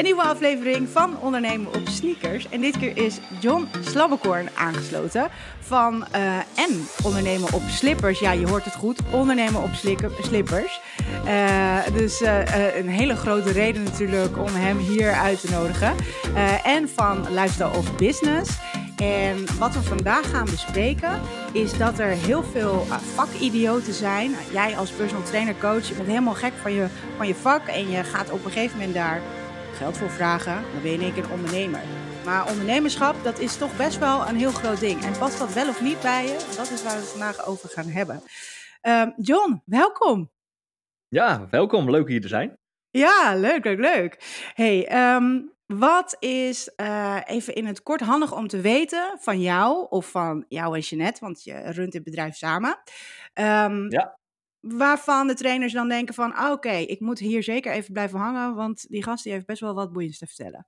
Een nieuwe aflevering van Ondernemen op Sneakers. En dit keer is John Slabbekorn aangesloten van uh, en Ondernemen op Slippers. Ja, je hoort het goed. Ondernemen op Slippers. Uh, dus uh, een hele grote reden natuurlijk om hem hier uit te nodigen. en van Lifestyle of Business. En wat we vandaag gaan bespreken is dat er heel veel vakidioten zijn. Jij als personal trainer coach, bent helemaal gek van je, van je vak en je gaat op een gegeven moment daar geld voor vragen. Dan ben je in één keer een ondernemer. Maar ondernemerschap, dat is toch best wel een heel groot ding. En past dat wel of niet bij je? Dat is waar we het vandaag over gaan hebben. Uh, John, welkom. Ja, welkom. Leuk hier te zijn. Ja, leuk, leuk, leuk. Hey, um, wat is uh, even in het kort handig om te weten van jou of van jou en Jeanette, want je runt het bedrijf samen. Um, ja. Waarvan de trainers dan denken van, ah, oké, ik moet hier zeker even blijven hangen, want die gast die heeft best wel wat boeiends te vertellen.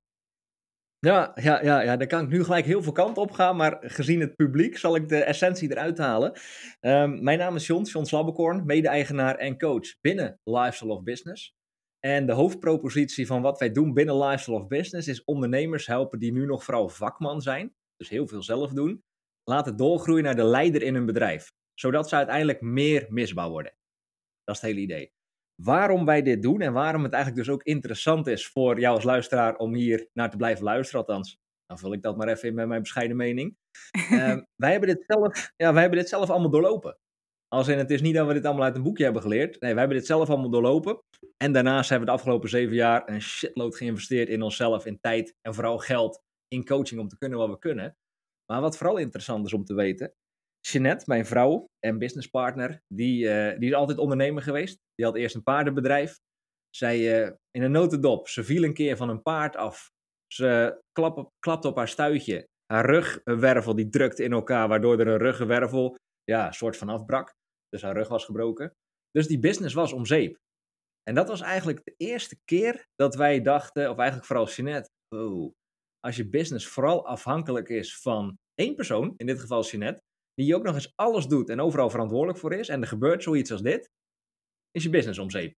Ja, ja, ja, ja, daar kan ik nu gelijk heel veel kant op gaan, maar gezien het publiek zal ik de essentie eruit halen. Um, mijn naam is John, John Slabbekorn, mede-eigenaar en coach binnen Lifestyle of Business. En de hoofdpropositie van wat wij doen binnen Lifestyle of Business is ondernemers helpen die nu nog vooral vakman zijn, dus heel veel zelf doen, laten doorgroeien naar de leider in hun bedrijf, zodat ze uiteindelijk meer misbouw worden. Dat is het hele idee. Waarom wij dit doen en waarom het eigenlijk dus ook interessant is voor jou als luisteraar om hier naar te blijven luisteren, althans, dan vul ik dat maar even in met mijn bescheiden mening. uh, wij, hebben dit zelf, ja, wij hebben dit zelf allemaal doorlopen. Als in, het is niet dat we dit allemaal uit een boekje hebben geleerd. Nee, wij hebben dit zelf allemaal doorlopen. En daarnaast hebben we de afgelopen zeven jaar een shitload geïnvesteerd in onszelf, in tijd en vooral geld in coaching om te kunnen wat we kunnen. Maar wat vooral interessant is om te weten, Jeanette, mijn vrouw en businesspartner, die, uh, die is altijd ondernemer geweest. Die had eerst een paardenbedrijf. Zij, uh, in een notendop, ze viel een keer van een paard af. Ze klap, klapte op haar stuitje. Haar rugwervel die drukte in elkaar, waardoor er een ruggenwervel ja, soort van afbrak. Dus haar rug was gebroken. Dus die business was om zeep. En dat was eigenlijk de eerste keer dat wij dachten, of eigenlijk vooral Jeanette, oh, als je business vooral afhankelijk is van één persoon, in dit geval Jeanette, die ook nog eens alles doet en overal verantwoordelijk voor is, en er gebeurt zoiets als dit, is je business om zeep.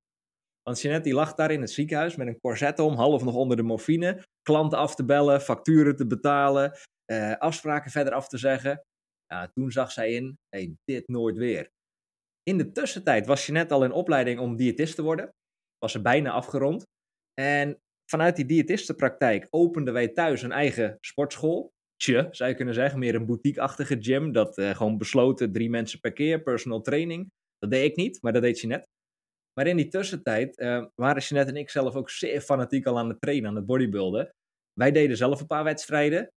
Want Jeanette die lag daar in het ziekenhuis met een corset om, half nog onder de morfine, klanten af te bellen, facturen te betalen, eh, afspraken verder af te zeggen. Ja, toen zag zij in, hey, dit nooit weer. In de tussentijd was je net al in opleiding om diëtist te worden. Was ze bijna afgerond. En vanuit die diëtistenpraktijk openden wij thuis een eigen sportschool. Zou je kunnen zeggen. Meer een boutique-achtige gym. Dat uh, gewoon besloten drie mensen per keer, personal training. Dat deed ik niet, maar dat deed Jeanette. Maar in die tussentijd uh, waren Jeanette en ik zelf ook zeer fanatiek al aan het trainen, aan het bodybuilden. Wij deden zelf een paar wedstrijden.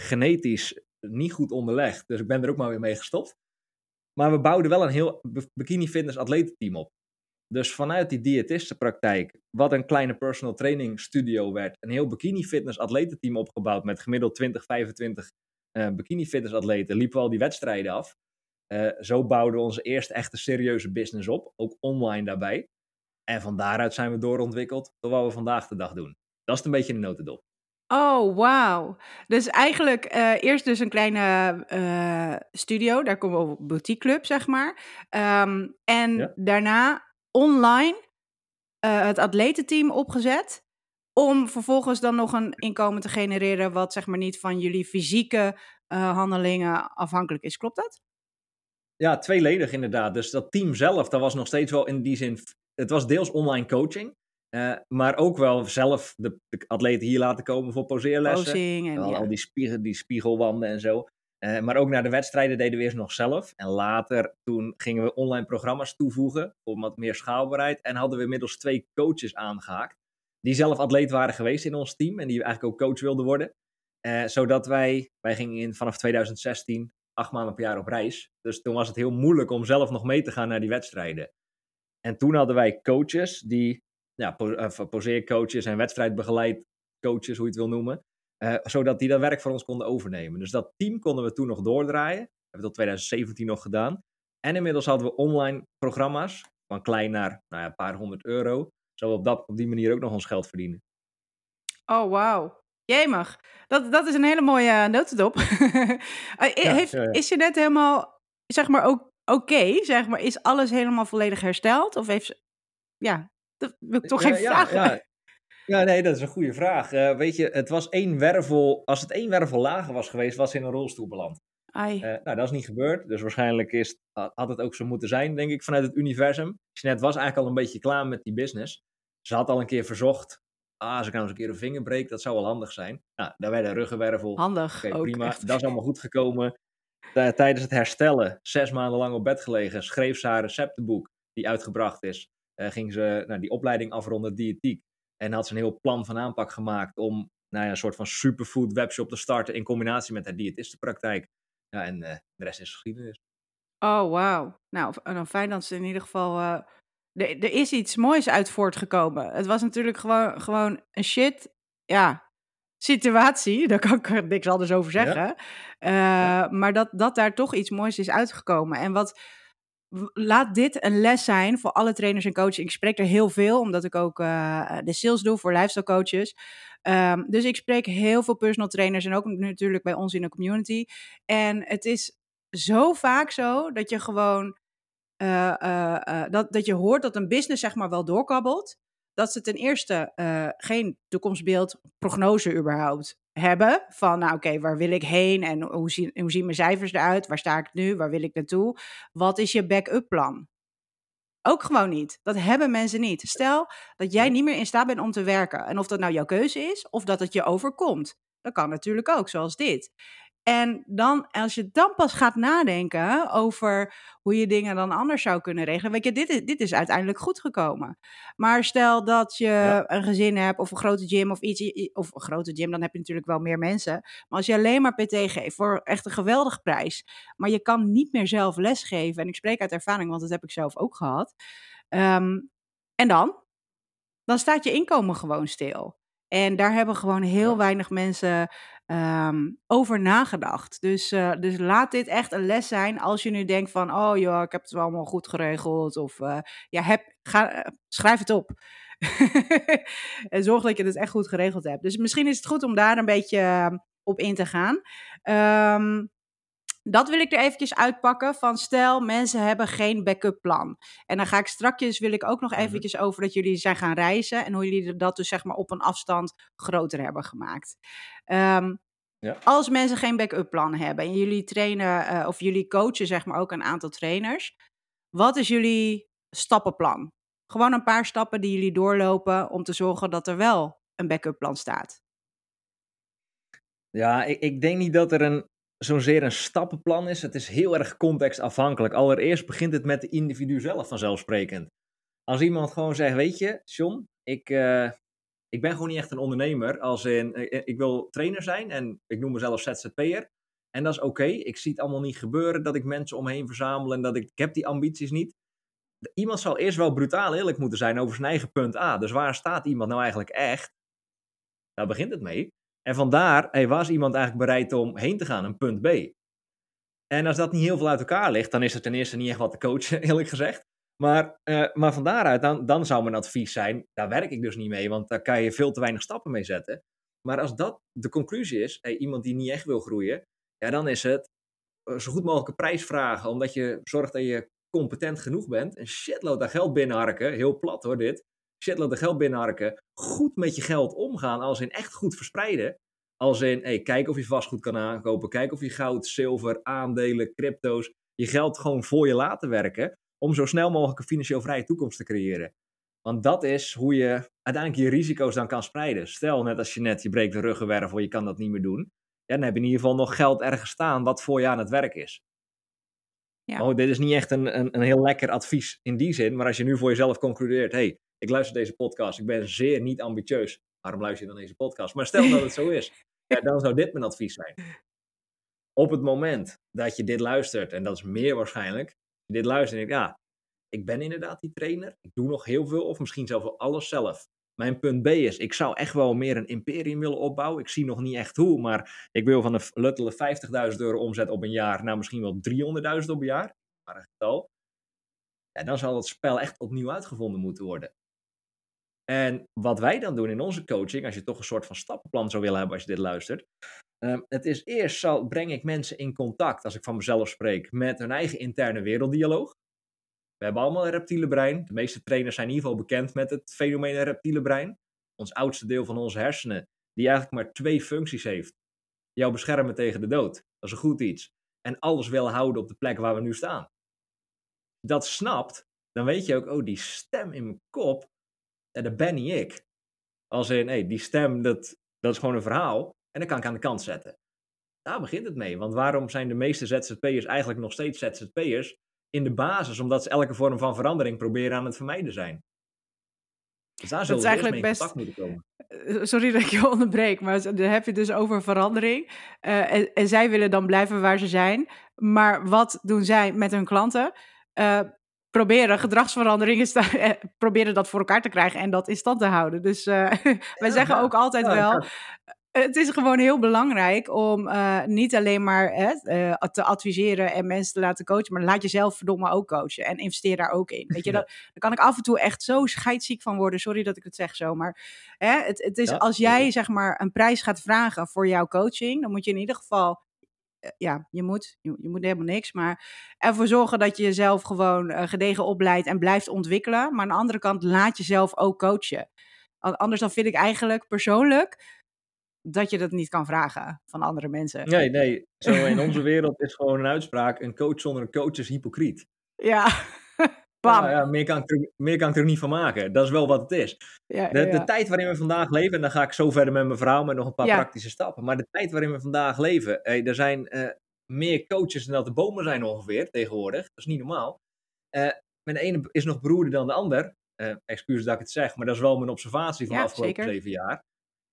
Genetisch niet goed onderlegd, dus ik ben er ook maar weer mee gestopt. Maar we bouwden wel een heel bikini fitness atletenteam op. Dus vanuit die diëtistenpraktijk, wat een kleine personal training studio werd, een heel bikini fitness atletenteam opgebouwd met gemiddeld 20, 25 uh, bikini fitness atleten, liepen we al die wedstrijden af. Uh, zo bouwden we onze eerste echte serieuze business op, ook online daarbij. En van daaruit zijn we doorontwikkeld tot wat we vandaag de dag doen. Dat is een beetje een notendop. Oh, wauw. Dus eigenlijk uh, eerst dus een kleine uh, studio, daar komen we op boutique club, zeg maar. Um, en ja. daarna online uh, het atletenteam opgezet, om vervolgens dan nog een inkomen te genereren wat zeg maar niet van jullie fysieke handelingen afhankelijk is. Klopt dat? Ja, tweeledig inderdaad. Dus dat team zelf, dat was nog steeds wel in die zin, het was deels online coaching. Uh, maar ook wel zelf de, de, atleten hier laten komen voor poseerlessen. Posing en, al, ja. al die, spiegel, die spiegelwanden en zo. Uh, maar ook naar de wedstrijden deden we eerst nog zelf. En later, toen gingen we online programma's toevoegen om wat meer schaalbaarheid. En hadden we inmiddels twee coaches aangehaakt. Die zelf atleet waren geweest in ons team. En die eigenlijk ook coach wilden worden. Uh, zodat wij, wij gingen in vanaf 2016 acht maanden per jaar op reis. Dus toen was het heel moeilijk om zelf nog mee te gaan naar die wedstrijden. En toen hadden wij coaches die ja, po poseercoaches en wedstrijdbegeleid coaches, hoe je het wil noemen. Uh, zodat die dat werk voor ons konden overnemen. Dus dat team konden we toen nog doordraaien. Dat hebben we tot 2017 nog gedaan. En inmiddels hadden we online programma's. Van klein naar nou ja, een paar honderd euro. Zo we op, dat, op die manier ook nog ons geld verdienen. Oh, wauw. Jemig. Dat, dat is een hele mooie notendop. ja, Heeft, ja, ja. Is je net helemaal, zeg maar, ook oké? Okay, zeg maar, is alles helemaal volledig hersteld? Of heeft ze, ja, dat wil ik toch ja, even vragen. Ja, nee, dat is een goede vraag. Uh, weet je, het was één wervel. Als het één wervel lager was geweest, was ze in een rolstoel beland. Ai. Uh, nou, dat is niet gebeurd. Dus waarschijnlijk is, had het ook zo moeten zijn, denk ik, vanuit het universum. Jeanette was eigenlijk al een beetje klaar met die business. Ze had al een keer verzocht. Ah, ik nou eens een keer een vinger breek, dat zou wel handig zijn. Nou, daar werd een ruggenwervel. Handig. Okay, ook prima. echt. Dat is allemaal goed gekomen. Tijdens het herstellen, zes maanden lang op bed gelegen, schreef ze haar receptenboek, die uitgebracht is. Uh, ging ze nou, die opleiding afronden, diëtiek. En had ze een heel plan van aanpak gemaakt om nou ja, een soort van superfood webshop te starten in combinatie met haar diëtistenpraktijk. Ja, en uh, de rest is geschiedenis. Oh, wauw. Nou, dan fijn dat ze in ieder geval. Uh, er, er is iets moois uit voortgekomen. Het was natuurlijk gewoon, gewoon een shit. Ja, situatie. Daar kan ik niks anders over zeggen. Ja. Uh, ja. Maar dat, dat daar toch iets moois is uitgekomen. En wat. Laat dit een les zijn voor alle trainers en coaches. Ik spreek er heel veel, omdat ik ook uh, de sales doe voor lifestyle coaches. Um, dus ik spreek heel veel personal trainers en ook natuurlijk bij ons in de community. En het is zo vaak zo dat je gewoon uh, dat, dat je hoort dat een business zeg maar wel doorkabbelt. Dat ze ten eerste geen toekomstbeeld, prognose überhaupt hebben. Van nou oké, okay, waar wil ik heen en hoe zien, hoe zien mijn cijfers eruit? Waar sta ik nu? Waar wil ik naartoe? Wat is je backup plan? Ook gewoon niet. Dat hebben mensen niet. Stel dat jij niet meer in staat bent om te werken. En of dat nou jouw keuze is, of dat het je overkomt. Dat kan natuurlijk ook, zoals dit. En dan, als je dan pas gaat nadenken over hoe je dingen dan anders zou kunnen regelen. Weet je, dit is, dit is uiteindelijk goed gekomen. Maar stel dat je ja. een gezin hebt of een grote gym of iets. Of een grote gym, dan heb je natuurlijk wel meer mensen. Maar als je alleen maar PT geeft voor echt een geweldige prijs. Maar je kan niet meer zelf lesgeven. En ik spreek uit ervaring, want dat heb ik zelf ook gehad. Um, en dan? Dan staat je inkomen gewoon stil. En daar hebben gewoon heel weinig mensen um, over nagedacht. Dus, uh, dus laat dit echt een les zijn als je nu denkt van... oh ja, ik heb het wel allemaal goed geregeld. Of uh, ja, heb, ga, uh, schrijf het op. en zorg dat je het echt goed geregeld hebt. Dus misschien is het goed om daar een beetje op in te gaan. Um, dat wil ik er eventjes uitpakken van stel mensen hebben geen backup plan. En dan ga ik strakjes, wil ik ook nog eventjes over dat jullie zijn gaan reizen en hoe jullie dat dus zeg maar op een afstand groter hebben gemaakt. Um, ja. Als mensen geen backup plan hebben en jullie trainen uh, of jullie coachen zeg maar ook een aantal trainers. Wat is jullie stappenplan? Gewoon een paar stappen die jullie doorlopen om te zorgen dat er wel een backup plan staat. Ja, ik, ik denk niet dat er een zozeer een stappenplan is. Het is heel erg contextafhankelijk. Allereerst begint het met de individu zelf vanzelfsprekend. Als iemand gewoon zegt, weet je, John, ik, uh, ik ben gewoon niet echt een ondernemer. Als in, uh, ik wil trainer zijn en ik noem mezelf ZZP'er. En dat is oké. Ik zie het allemaal niet gebeuren dat ik mensen omheen verzamel en dat ik, ik heb die ambities niet. Iemand zal eerst wel brutaal eerlijk moeten zijn over zijn eigen punt A. Dus waar staat iemand nou eigenlijk echt? Daar begint het mee. En vandaar hey, was iemand eigenlijk bereid om heen te gaan, een punt B. En als dat niet heel veel uit elkaar ligt, dan is er ten eerste niet echt wat te coachen, eerlijk gezegd. Maar, uh, maar van daaruit, dan, dan zou mijn advies zijn, daar werk ik dus niet mee, want daar kan je veel te weinig stappen mee zetten. Maar als dat de conclusie is, hey, iemand die niet echt wil groeien, ja, dan is het zo goed mogelijk een prijs vragen, omdat je zorgt dat je competent genoeg bent. Een shitload aan geld binnenharken, heel plat hoor dit shitload geld binnenharken. Goed met je geld omgaan, als in echt goed verspreiden. Als in, hey, kijk of je vastgoed kan aankopen. Kijk of je goud, zilver, aandelen, crypto's. Je geld gewoon voor je laten werken. Om zo snel mogelijk een financieel vrije toekomst te creëren. Want dat is hoe je uiteindelijk je risico's dan kan spreiden. Stel, net als je net, je breekt de ruggenwervel, je kan dat niet meer doen. Ja, dan heb je in ieder geval nog geld ergens staan wat voor je aan het werk is. Ja. Oh, dit is niet echt een, een, een heel lekker advies in die zin. Maar als je nu voor jezelf concludeert, hey, ik luister deze podcast, ik ben zeer niet ambitieus. Waarom luister je dan deze podcast? Maar stel dat het zo is, ja, dan zou dit mijn advies zijn. Op het moment dat je dit luistert, en dat is meer waarschijnlijk, je dit luistert en ik, ja, ik ben inderdaad die trainer, ik doe nog heel veel of misschien zelfs wel alles zelf. Mijn punt B is, ik zou echt wel meer een imperium willen opbouwen. Ik zie nog niet echt hoe, maar ik wil van een luttele 50.000 euro omzet op een jaar naar misschien wel 300.000 op een jaar. Maar een getal. Ja, dan zal het spel echt opnieuw uitgevonden moeten worden. En wat wij dan doen in onze coaching, als je toch een soort van stappenplan zou willen hebben als je dit luistert. Um, het is eerst zal, breng ik mensen in contact, als ik van mezelf spreek, met hun eigen interne werelddialoog. We hebben allemaal een reptiele brein. De meeste trainers zijn in ieder geval bekend met het fenomeen reptiele brein. ons oudste deel van onze hersenen, die eigenlijk maar twee functies heeft. Jou beschermen tegen de dood. Dat is een goed iets. En alles willen houden op de plek waar we nu staan. Dat snapt, dan weet je ook, oh, die stem in mijn kop, ja, dat ben niet ik. Als in, hey, die stem, dat, dat is gewoon een verhaal. En dat kan ik aan de kant zetten. Daar begint het mee. Want waarom zijn de meeste ZZP'ers eigenlijk nog steeds ZZP'ers? In de basis, omdat ze elke vorm van verandering proberen aan het vermijden zijn. Dus daar zullen we eigenlijk best... contact moeten komen. Eh, sorry dat ik je onderbreek, maar dan heb je dus over verandering. Uh, en, en, zij willen dan blijven waar ze zijn. Maar wat doen zij met hun klanten? Uh, proberen gedragsveranderingen, uh, proberen dat voor elkaar te krijgen en dat in stand te houden. Dus wij zeggen ook altijd wel, het is gewoon heel belangrijk om uh, niet alleen maar te adviseren en mensen te laten coachen, maar laat jezelf verdomme ook coachen en investeer daar ook in. Weet je, dat, daar kan ik af en toe echt zo scheidziek van worden. Sorry dat ik het zeg zo, maar hè, het, het is als jij zeg maar een prijs gaat vragen voor jouw coaching, dan moet je in ieder geval eh, ja, je moet, je, je, moet helemaal niks, maar ervoor zorgen dat je jezelf gewoon gedegen opleidt en blijft ontwikkelen. Maar aan de andere kant, laat jezelf ook coachen. Anders dan vind ik eigenlijk persoonlijk dat je dat niet kan vragen van andere mensen. Nee, nee. Zo in onze wereld is gewoon een uitspraak: een coach zonder een coach is hypocriet. Ja. Bam. ja, meer, kan ik er, meer kan ik er niet van maken. Dat is wel wat het is. Ja, de, de, tijd waarin we vandaag leven, en dan ga ik zo verder met mijn vrouw met nog een paar praktische stappen. Maar de tijd waarin we vandaag leven, hey, er zijn uh, meer coaches dan dat de bomen zijn ongeveer tegenwoordig. Dat is niet normaal. Uh, mijn ene is nog beroerder dan de ander. Uh, excuus dat ik het zeg, maar dat is wel mijn observatie van de afgelopen zeven jaar.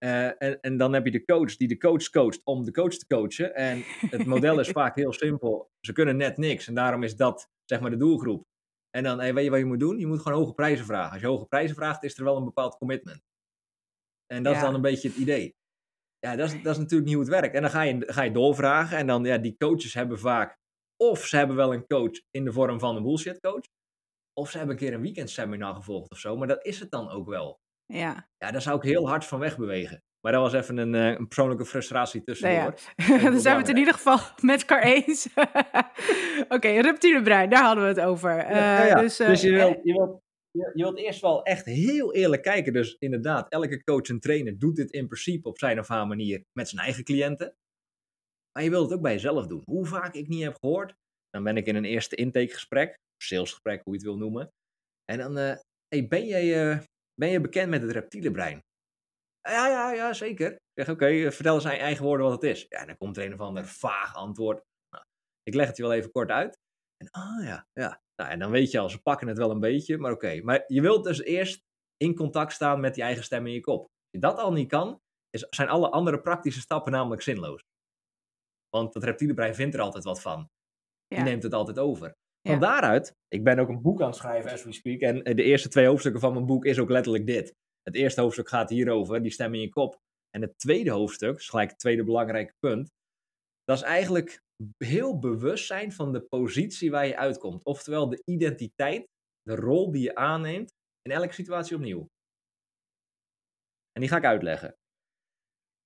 Uh, en, en, dan heb je de coach die de coach coacht om de coach te coachen. En het model is vaak heel simpel. Ze kunnen net niks. En daarom is dat zeg maar de doelgroep. En dan, hey, weet je wat je moet doen? Je moet gewoon hoge prijzen vragen. Als je hoge prijzen vraagt, is er wel een bepaald commitment. En dat is dan een beetje het idee. Ja, dat is, dat is natuurlijk niet hoe het werkt. En dan ga je, ga je doorvragen. En dan, ja, die coaches hebben vaak... Of ze hebben wel een coach in de vorm van een bullshit coach. Of ze hebben een keer een weekendseminar gevolgd of zo. Maar dat is het dan ook wel. Ja. ja, daar zou ik heel hard van wegbewegen. Maar dat was even een, uh, een persoonlijke frustratie tussendoor. Nou ja. Dan zijn we het in ieder geval met elkaar eens. Oké, okay, reptielebrein, daar hadden we het over. Uh, ja, Dus, uh, dus je, wilt, je, wilt, je, je, wilt eerst wel echt heel eerlijk kijken. Dus inderdaad, elke coach en trainer doet dit in principe op zijn of haar manier met zijn eigen cliënten. Maar je wilt het ook bij jezelf doen. Hoe vaak ik niet heb gehoord, dan ben ik in een eerste intakegesprek, salesgesprek, hoe je het wil noemen. En dan, hey, ben jij ben je bekend met het reptiele brein? Ja, ja, ja, zeker. Ik zeg, oké, eh, vertel eens in eigen woorden wat het is. Ja, dan komt er een of ander vaag antwoord. Nou, ik leg het je wel even kort uit. En, ah ja, ja. Nou, en dan weet je al, ze pakken het wel een beetje, maar oké. Maar je wilt dus eerst in contact staan met die eigen stem in je kop. Als je dat al niet kan, is, zijn alle andere praktische stappen namelijk zinloos. Want het reptiele brein vindt er altijd wat van. Die neemt het altijd over. Van daaruit, ik ben ook een boek aan het schrijven as we speak. En eh, de eerste twee hoofdstukken van mijn boek is ook letterlijk dit. Het eerste hoofdstuk gaat hierover, die stem in je kop. En het tweede hoofdstuk, is gelijk het tweede belangrijke punt. Dat is eigenlijk heel bewust zijn van de positie waar je uitkomt. Oftewel de identiteit, de rol die je aanneemt in elke situatie opnieuw. En die ga ik uitleggen.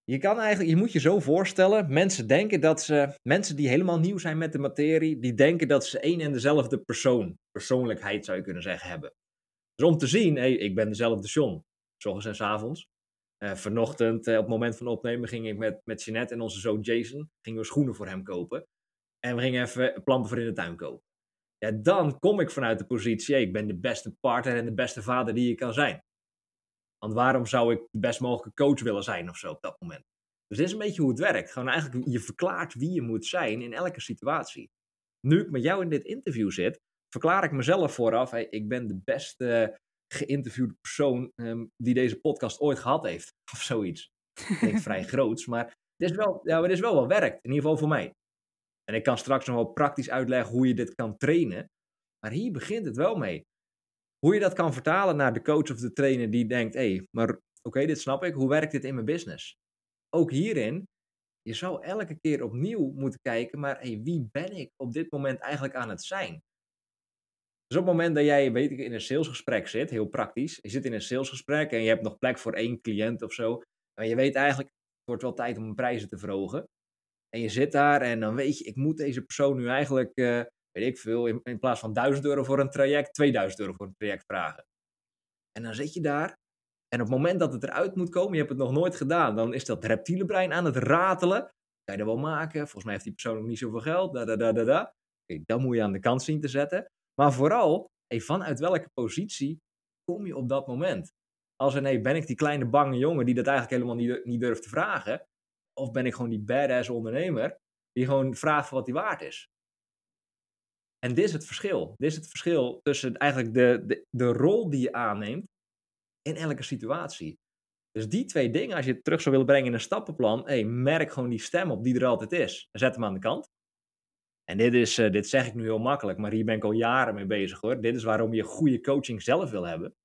Je kan eigenlijk, je moet je zo voorstellen, mensen denken dat ze, mensen die helemaal nieuw zijn met de materie, die denken dat ze één en dezelfde persoon, persoonlijkheid zou je kunnen zeggen, hebben. Dus om te zien, hey, ik ben dezelfde John, s en s avonds. Uh, vanochtend, uh, op het moment van opnemen, ging ik met, met Jeanette en onze zoon Jason, gingen we schoenen voor hem kopen. En we gingen even planten voor in de tuin kopen. Ja, dan kom ik vanuit de positie, ik ben de beste partner en de beste vader die je kan zijn. Want waarom zou ik de best mogelijke coach willen zijn of zo op dat moment? Dus dit is een beetje hoe het werkt. Gewoon eigenlijk, je verklaart wie je moet zijn in elke situatie. Nu ik met jou in dit interview zit, verklaar ik mezelf vooraf, ik ben de beste geïnterviewde persoon um, die deze podcast ooit gehad heeft. Of zoiets. Ik denk vrij groots, maar het is, wel, ja, het is wel wat werkt. In ieder geval voor mij. En ik kan straks nog wel praktisch uitleggen hoe je dit kan trainen. Maar hier begint het wel mee. Hoe je dat kan vertalen naar de coach of de trainer die denkt: hé, hey, maar oké, dit snap ik. Hoe werkt dit in mijn business? Ook hierin, je zou elke keer opnieuw moeten kijken, maar hey, wie ben ik op dit moment eigenlijk aan het zijn? Dus op het moment dat jij, weet ik, in een salesgesprek zit, heel praktisch, je zit in een salesgesprek en je hebt nog plek voor één cliënt of zo, maar je weet eigenlijk, het wordt wel tijd om prijzen te verhogen. En je zit daar en dan weet je, ik moet deze persoon nu eigenlijk uh, weet ik veel, in, plaats van 1000 euro voor een traject, 2000 euro voor een traject vragen. En dan zit je daar En op het moment dat het eruit moet komen, je hebt het nog nooit gedaan, dan is dat reptiele brein aan het ratelen. Kan je dat wel maken? Volgens mij heeft die persoon ook niet zoveel geld. Da, da, da, da, da. Dat moet je aan de kant zien te zetten. Maar vooral, hey, vanuit welke positie kom je op dat moment? Als een, hey, ben ik die kleine bange jongen die dat eigenlijk helemaal niet, niet durft te vragen? Of ben ik gewoon die badass ondernemer die gewoon vraagt voor wat hij waard is? En dit is het verschil. Dit is het verschil tussen eigenlijk de, de, de rol die je aanneemt in elke situatie. Dus die twee dingen, als je het terug zou willen brengen in een stappenplan, hey, merk gewoon die stem op die er altijd is. Zet hem aan de kant. En dit, is, uh, dit zeg ik nu heel makkelijk, maar hier ben ik al jaren mee bezig hoor. Dit is waarom je goede coaching zelf wil hebben.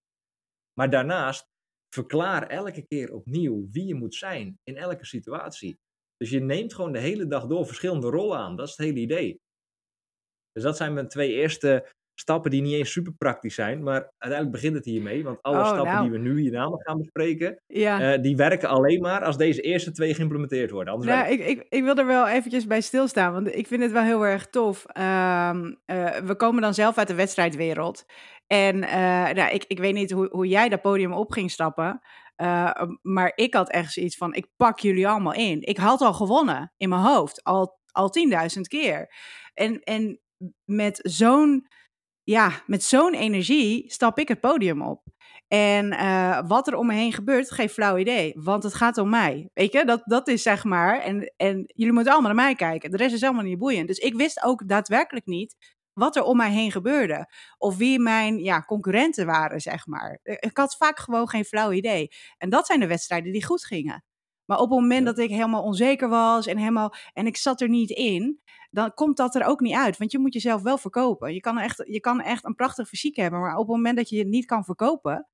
Maar daarnaast, verklaar elke keer opnieuw wie je moet zijn in elke situatie. Dus je neemt gewoon de hele dag door verschillende rollen aan. Dat is het hele idee. Dus dat zijn mijn twee eerste stappen die niet eens super praktisch zijn, maar uiteindelijk begint het hiermee. Want alle Oh, stappen nou. die we nu hierna gaan bespreken, Ja. eh, die werken alleen maar als deze eerste twee geïmplementeerd worden. Anders Nou, ik, ik, ik wil er wel eventjes bij stilstaan, want ik vind het wel heel erg tof. Ehm, eh, we komen dan zelf uit de wedstrijdwereld. En eh, nou, ik, ik weet niet hoe, hoe jij dat podium op ging stappen. maar ik had echt zoiets van, ik pak jullie allemaal in. Ik had al gewonnen in mijn hoofd, al, al 10.000 keer. En, en met zo'n ja, met zo'n energie stap ik het podium op. En eh, wat er om me heen gebeurt, geen flauw idee. Want het gaat om mij. Weet je, dat, dat is zeg maar. En, en jullie moeten allemaal naar mij kijken. De rest is helemaal niet boeiend. Dus ik wist ook daadwerkelijk niet wat er om mij heen gebeurde. Of wie mijn ja, concurrenten waren, zeg maar. Eh, Ik had vaak gewoon geen flauw idee. En dat zijn de wedstrijden die goed gingen. Maar op het moment dat ik helemaal onzeker was en, helemaal, en ik zat er niet in, dan komt dat er ook niet uit. Want je moet jezelf wel verkopen. Je kan echt, je kan echt een prachtig fysiek hebben, maar op het moment dat je het niet kan verkopen,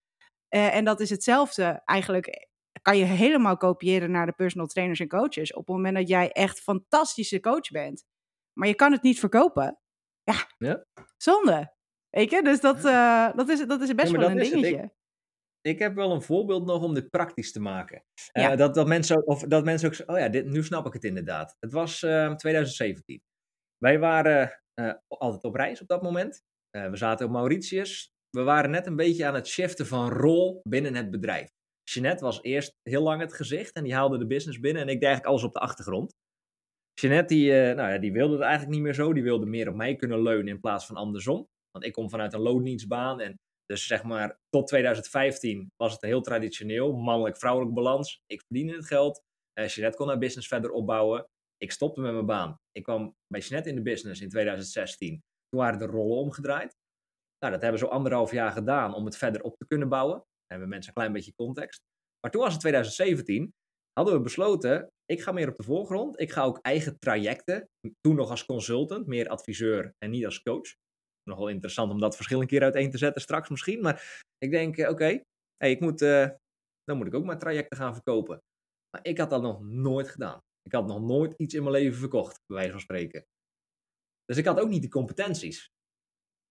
eh, en dat is hetzelfde eigenlijk, kan je helemaal kopiëren naar de personal trainers en coaches. Op het moment dat jij echt fantastische coach bent, maar je kan het niet verkopen, ja, Ja. zonde. Weet je, dus dat, eh, dat, is, dat is best wel een dingetje. Ik heb wel een voorbeeld nog om dit praktisch te maken. Eh, dat, dat, mensen ook, of dat mensen ook zeggen, oh ja, dit, nu snap ik het inderdaad. Het was eh, 2017. Wij waren eh, altijd op reis op dat moment. Eh, we zaten op Mauritius. We waren net een beetje aan het shiften van rol binnen het bedrijf. Jeanette was eerst heel lang het gezicht en die haalde de business binnen en ik deed eigenlijk alles op de achtergrond. Jeanette die, nou ja, die wilde het eigenlijk niet meer zo. Die wilde meer op mij kunnen leunen in plaats van andersom. Want ik kom vanuit een loondienstbaan en dus zeg maar tot 2015 was het heel traditioneel. Mannelijk-vrouwelijk balans. Ik verdiende het geld. Eh Jeanette kon haar business verder opbouwen. Ik stopte met mijn baan. Ik kwam bij Jeanette in de business in 2016. Toen waren de rollen omgedraaid. Nou, dat hebben we zo anderhalf jaar gedaan om het verder op te kunnen bouwen. Dan hebben mensen een klein beetje context. Maar toen was het 2017. Hadden we besloten, ik ga meer op de voorgrond. Ik ga ook eigen trajecten. Toen nog als consultant, meer adviseur en niet als coach. Nogal interessant om dat verschil een keer uiteen te zetten straks misschien. Maar ik denk, eh, oké, hey, ik moet, eh, dan moet ik ook mijn trajecten gaan verkopen. Maar ik had dat nog nooit gedaan. Ik had nog nooit iets in mijn leven verkocht, bij wijze van spreken. Dus ik had ook niet de competenties.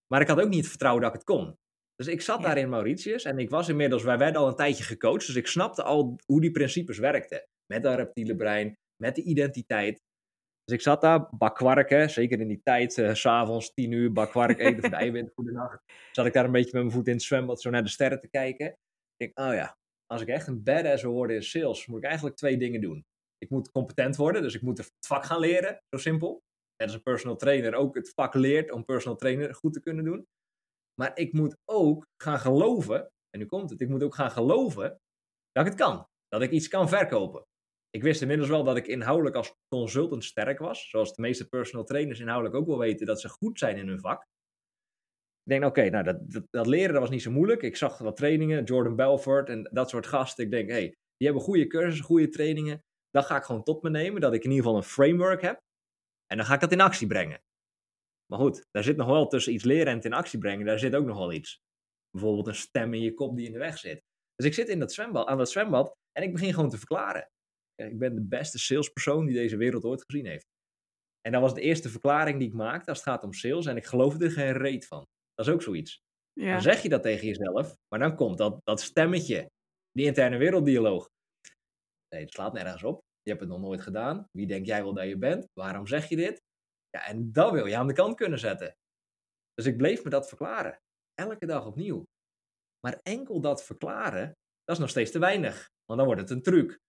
Maar ik had ook niet het vertrouwen dat ik het kon. Dus ik zat Ja. daar in Mauritius en ik was inmiddels, wij werden al een tijdje gecoacht, dus ik snapte al hoe die principes werkten. Met dat reptiele brein, met de identiteit. Dus ik zat daar, bakwarken, zeker in die tijd, s s'avonds, tien uur, bakwark eten van de eiwit, goedenacht. Zat ik daar een beetje met mijn voet in het zwembad, zo naar de sterren te kijken. Ik denk, oh ja, als ik echt een badass wil worden in sales, moet ik eigenlijk twee dingen doen. Ik moet competent worden, dus ik moet het vak gaan leren, zo simpel. Net als een personal trainer ook het vak leert om personal trainer goed te kunnen doen. Maar ik moet ook gaan geloven, en nu komt het, ik moet ook gaan geloven dat ik het kan. Dat ik iets kan verkopen. Ik wist inmiddels wel dat ik inhoudelijk als consultant sterk was. Zoals de meeste personal trainers inhoudelijk ook wel weten dat ze goed zijn in hun vak. Ik denk, oké, nou dat, dat, leren dat was niet zo moeilijk. Ik zag wat trainingen, Jordan Belfort en dat soort gasten. Ik denk, hé, hey, die hebben goede cursussen, goede trainingen. Dat ga ik gewoon tot me nemen, dat ik in ieder geval een framework heb. En dan ga ik dat in actie brengen. Maar goed, daar zit nog wel tussen iets leren en het in actie brengen, daar zit ook nog wel iets. Bijvoorbeeld een stem in je kop die in de weg zit. Dus ik zit in dat zwembad, aan dat zwembad en ik begin gewoon te verklaren. Ja, Ik ben de beste salespersoon die deze wereld ooit gezien heeft. En dat was de eerste verklaring die ik maakte als het gaat om sales en ik geloofde er geen reet van. Dat is ook zoiets. Ja. Dan zeg je dat tegen jezelf, maar dan komt dat, dat stemmetje, die interne werelddialoog. Nee, het slaat nergens op. Je hebt het nog nooit gedaan. Wie denk jij wel dat je bent? Waarom zeg je dit? Ja, en dat wil je aan de kant kunnen zetten. Dus ik bleef me dat verklaren. Elke dag opnieuw. Maar enkel dat verklaren, dat is nog steeds te weinig. Want dan wordt het een truc.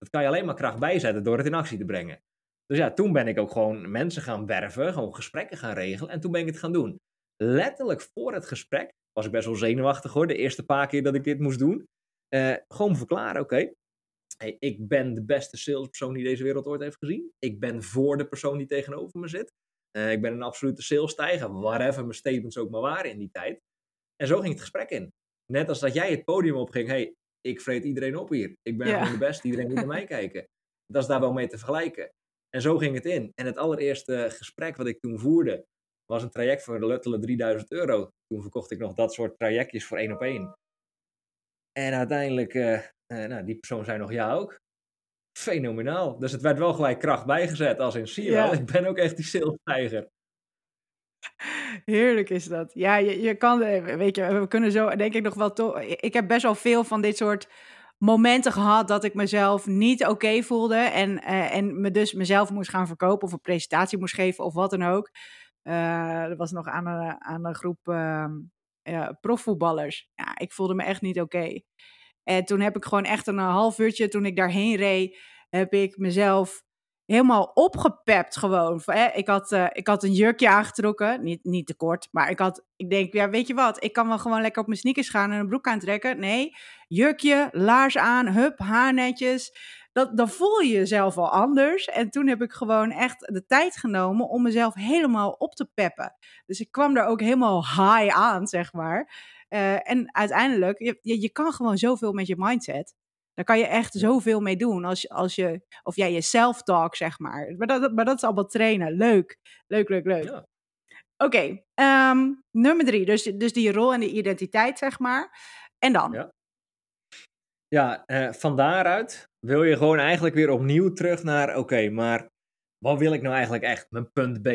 Dat kan je alleen maar kracht bijzetten door het in actie te brengen. Dus ja, toen ben ik ook gewoon mensen gaan werven, gewoon gesprekken gaan regelen. En toen ben ik het gaan doen. Letterlijk voor het gesprek was ik best wel zenuwachtig hoor, de eerste paar keer dat ik dit moest doen. Uh, gewoon verklaren, oké, hey, ik ben de beste salespersoon die deze wereld ooit heeft gezien. Ik ben voor de persoon die tegenover me zit. Uh, ik ben een absolute salesstijger, whatever mijn statements ook maar waren in die tijd. En zo ging het gesprek in. Net als dat jij het podium opging, hey, ik vreet iedereen op hier. Ik ben gewoon de beste, iedereen moet naar mij kijken. Dat is daar wel mee te vergelijken. En zo ging het in. En het allereerste gesprek wat ik toen voerde, was een traject voor letterlijk 3000 euro. Toen verkocht ik nog dat soort trajectjes voor één op één. En uiteindelijk, uh, uh, nou, die persoon zei nog ja ook. Fenomenaal. Dus het werd wel gelijk kracht bijgezet als in, zie je wel, ik ben ook echt die salestijger. Heerlijk is dat. Ja, je, je kan, eh, weet je, we kunnen zo, denk ik nog wel, to ik heb best wel veel van dit soort momenten gehad dat ik mezelf niet oké voelde en, uh, en me dus mezelf moest gaan verkopen of een presentatie moest geven of wat dan ook. Uh, dat was nog aan een, aan een groep ja, profvoetballers. Ja, ik voelde me echt niet oké. En toen heb ik gewoon echt een half uurtje, toen ik daarheen reed, heb ik mezelf helemaal opgepept gewoon. Ik had, uh, ik had een jurkje aangetrokken, niet, niet te kort, maar ik had, ik denk, ja, weet je wat, ik kan wel gewoon lekker op mijn sneakers gaan en een broek aantrekken. Nee, jurkje, laars aan, hup, haarnetjes. Dat, dan voel je jezelf al anders. En toen heb ik gewoon echt de tijd genomen om mezelf helemaal op te peppen. Dus ik kwam daar ook helemaal high aan, zeg maar. Uh, en uiteindelijk, je, je kan gewoon zoveel met je mindset. Daar kan je echt zoveel mee doen. Als, als je, of jij je self-talk, zeg maar. Maar dat, maar dat is allemaal trainen. Leuk. Leuk, leuk, leuk. Ja. Oké, okay, um, nummer drie. Dus, dus die rol en de identiteit, zeg maar. En dan? Ja, ja uh, van daaruit wil je gewoon eigenlijk weer opnieuw terug naar... Oké, okay, maar wat wil ik nou eigenlijk echt? Mijn punt B.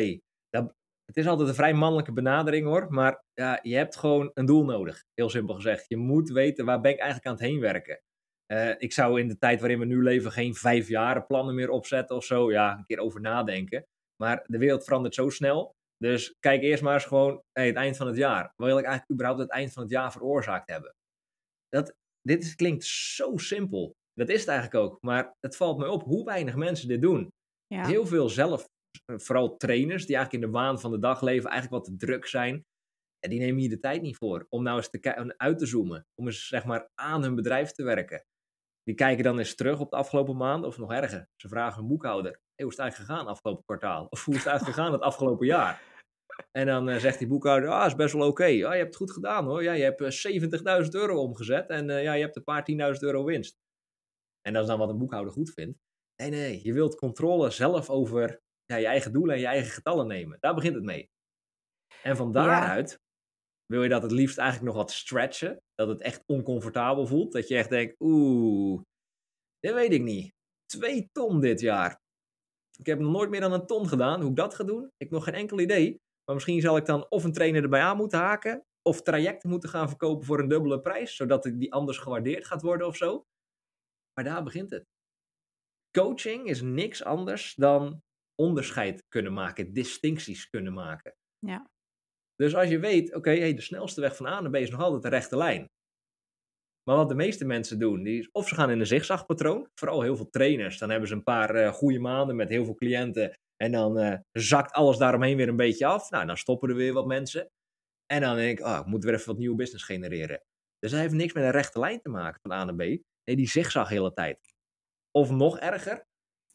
Dat, het is altijd een vrij mannelijke benadering hoor. Maar ja, je hebt gewoon een doel nodig. Heel simpel gezegd. Je moet weten waar ben ik eigenlijk aan het heen werken. Uh, ik zou in de tijd waarin we nu leven geen vijf jaren plannen meer opzetten of zo. Ja, een keer over nadenken. Maar de wereld verandert zo snel. Dus kijk eerst maar eens gewoon hey, het eind van het jaar. Wat wil ik eigenlijk überhaupt het eind van het jaar veroorzaakt hebben? Dat, dit is, klinkt zo simpel. Dat is het eigenlijk ook. Maar het valt me op hoe weinig mensen dit doen. Ja. Heel veel zelf, vooral trainers, die eigenlijk in de waan van de dag leven, eigenlijk wat te druk zijn. En die nemen hier de tijd niet voor om nou eens te uit te zoomen. Om eens zeg maar aan hun bedrijf te werken. Die kijken dan eens terug op de afgelopen maand, of nog erger. Ze vragen een boekhouder: hey, hoe is het eigenlijk gegaan afgelopen kwartaal? Of hoe is het eigenlijk gegaan het afgelopen jaar? En dan uh, zegt die boekhouder: Ah, is best wel oké. Okay. Ah, je hebt het goed gedaan hoor. Ja, je hebt uh, 70.000 euro omgezet en uh, ja, je hebt een paar 10.000 euro winst. En dat is dan wat een boekhouder goed vindt. Nee, nee, je wilt controle zelf over ja, je eigen doelen en je eigen getallen nemen. Daar begint het mee. En van daaruit wil je dat het liefst eigenlijk nog wat stretchen. Dat het echt oncomfortabel voelt. Dat je echt denkt, oeh, dat weet ik niet. Twee ton dit jaar. Ik heb nog nooit meer dan een ton gedaan. Hoe ik dat ga doen, ik heb nog geen enkel idee. Maar misschien zal ik dan of een trainer erbij aan moeten haken. Of trajecten moeten gaan verkopen voor een dubbele prijs. Zodat die anders gewaardeerd gaat worden of zo. Maar daar begint het. Coaching is niks anders dan onderscheid kunnen maken. Distincties kunnen maken. Ja. Dus als je weet, oké, de snelste weg van A naar B is nog altijd de rechte lijn. Maar wat de meeste mensen doen, die, of ze gaan in een zigzagpatroon. Vooral heel veel trainers. Dan hebben ze een paar uh, goede maanden met heel veel cliënten. En dan uh, zakt alles daaromheen weer een beetje af. Nou, dan stoppen er weer wat mensen. En dan denk ik, oh, ik moet weer even wat nieuwe business genereren. Dus dat heeft niks met een rechte lijn te maken van A naar B. Nee, die zigzag hele tijd. Of nog erger,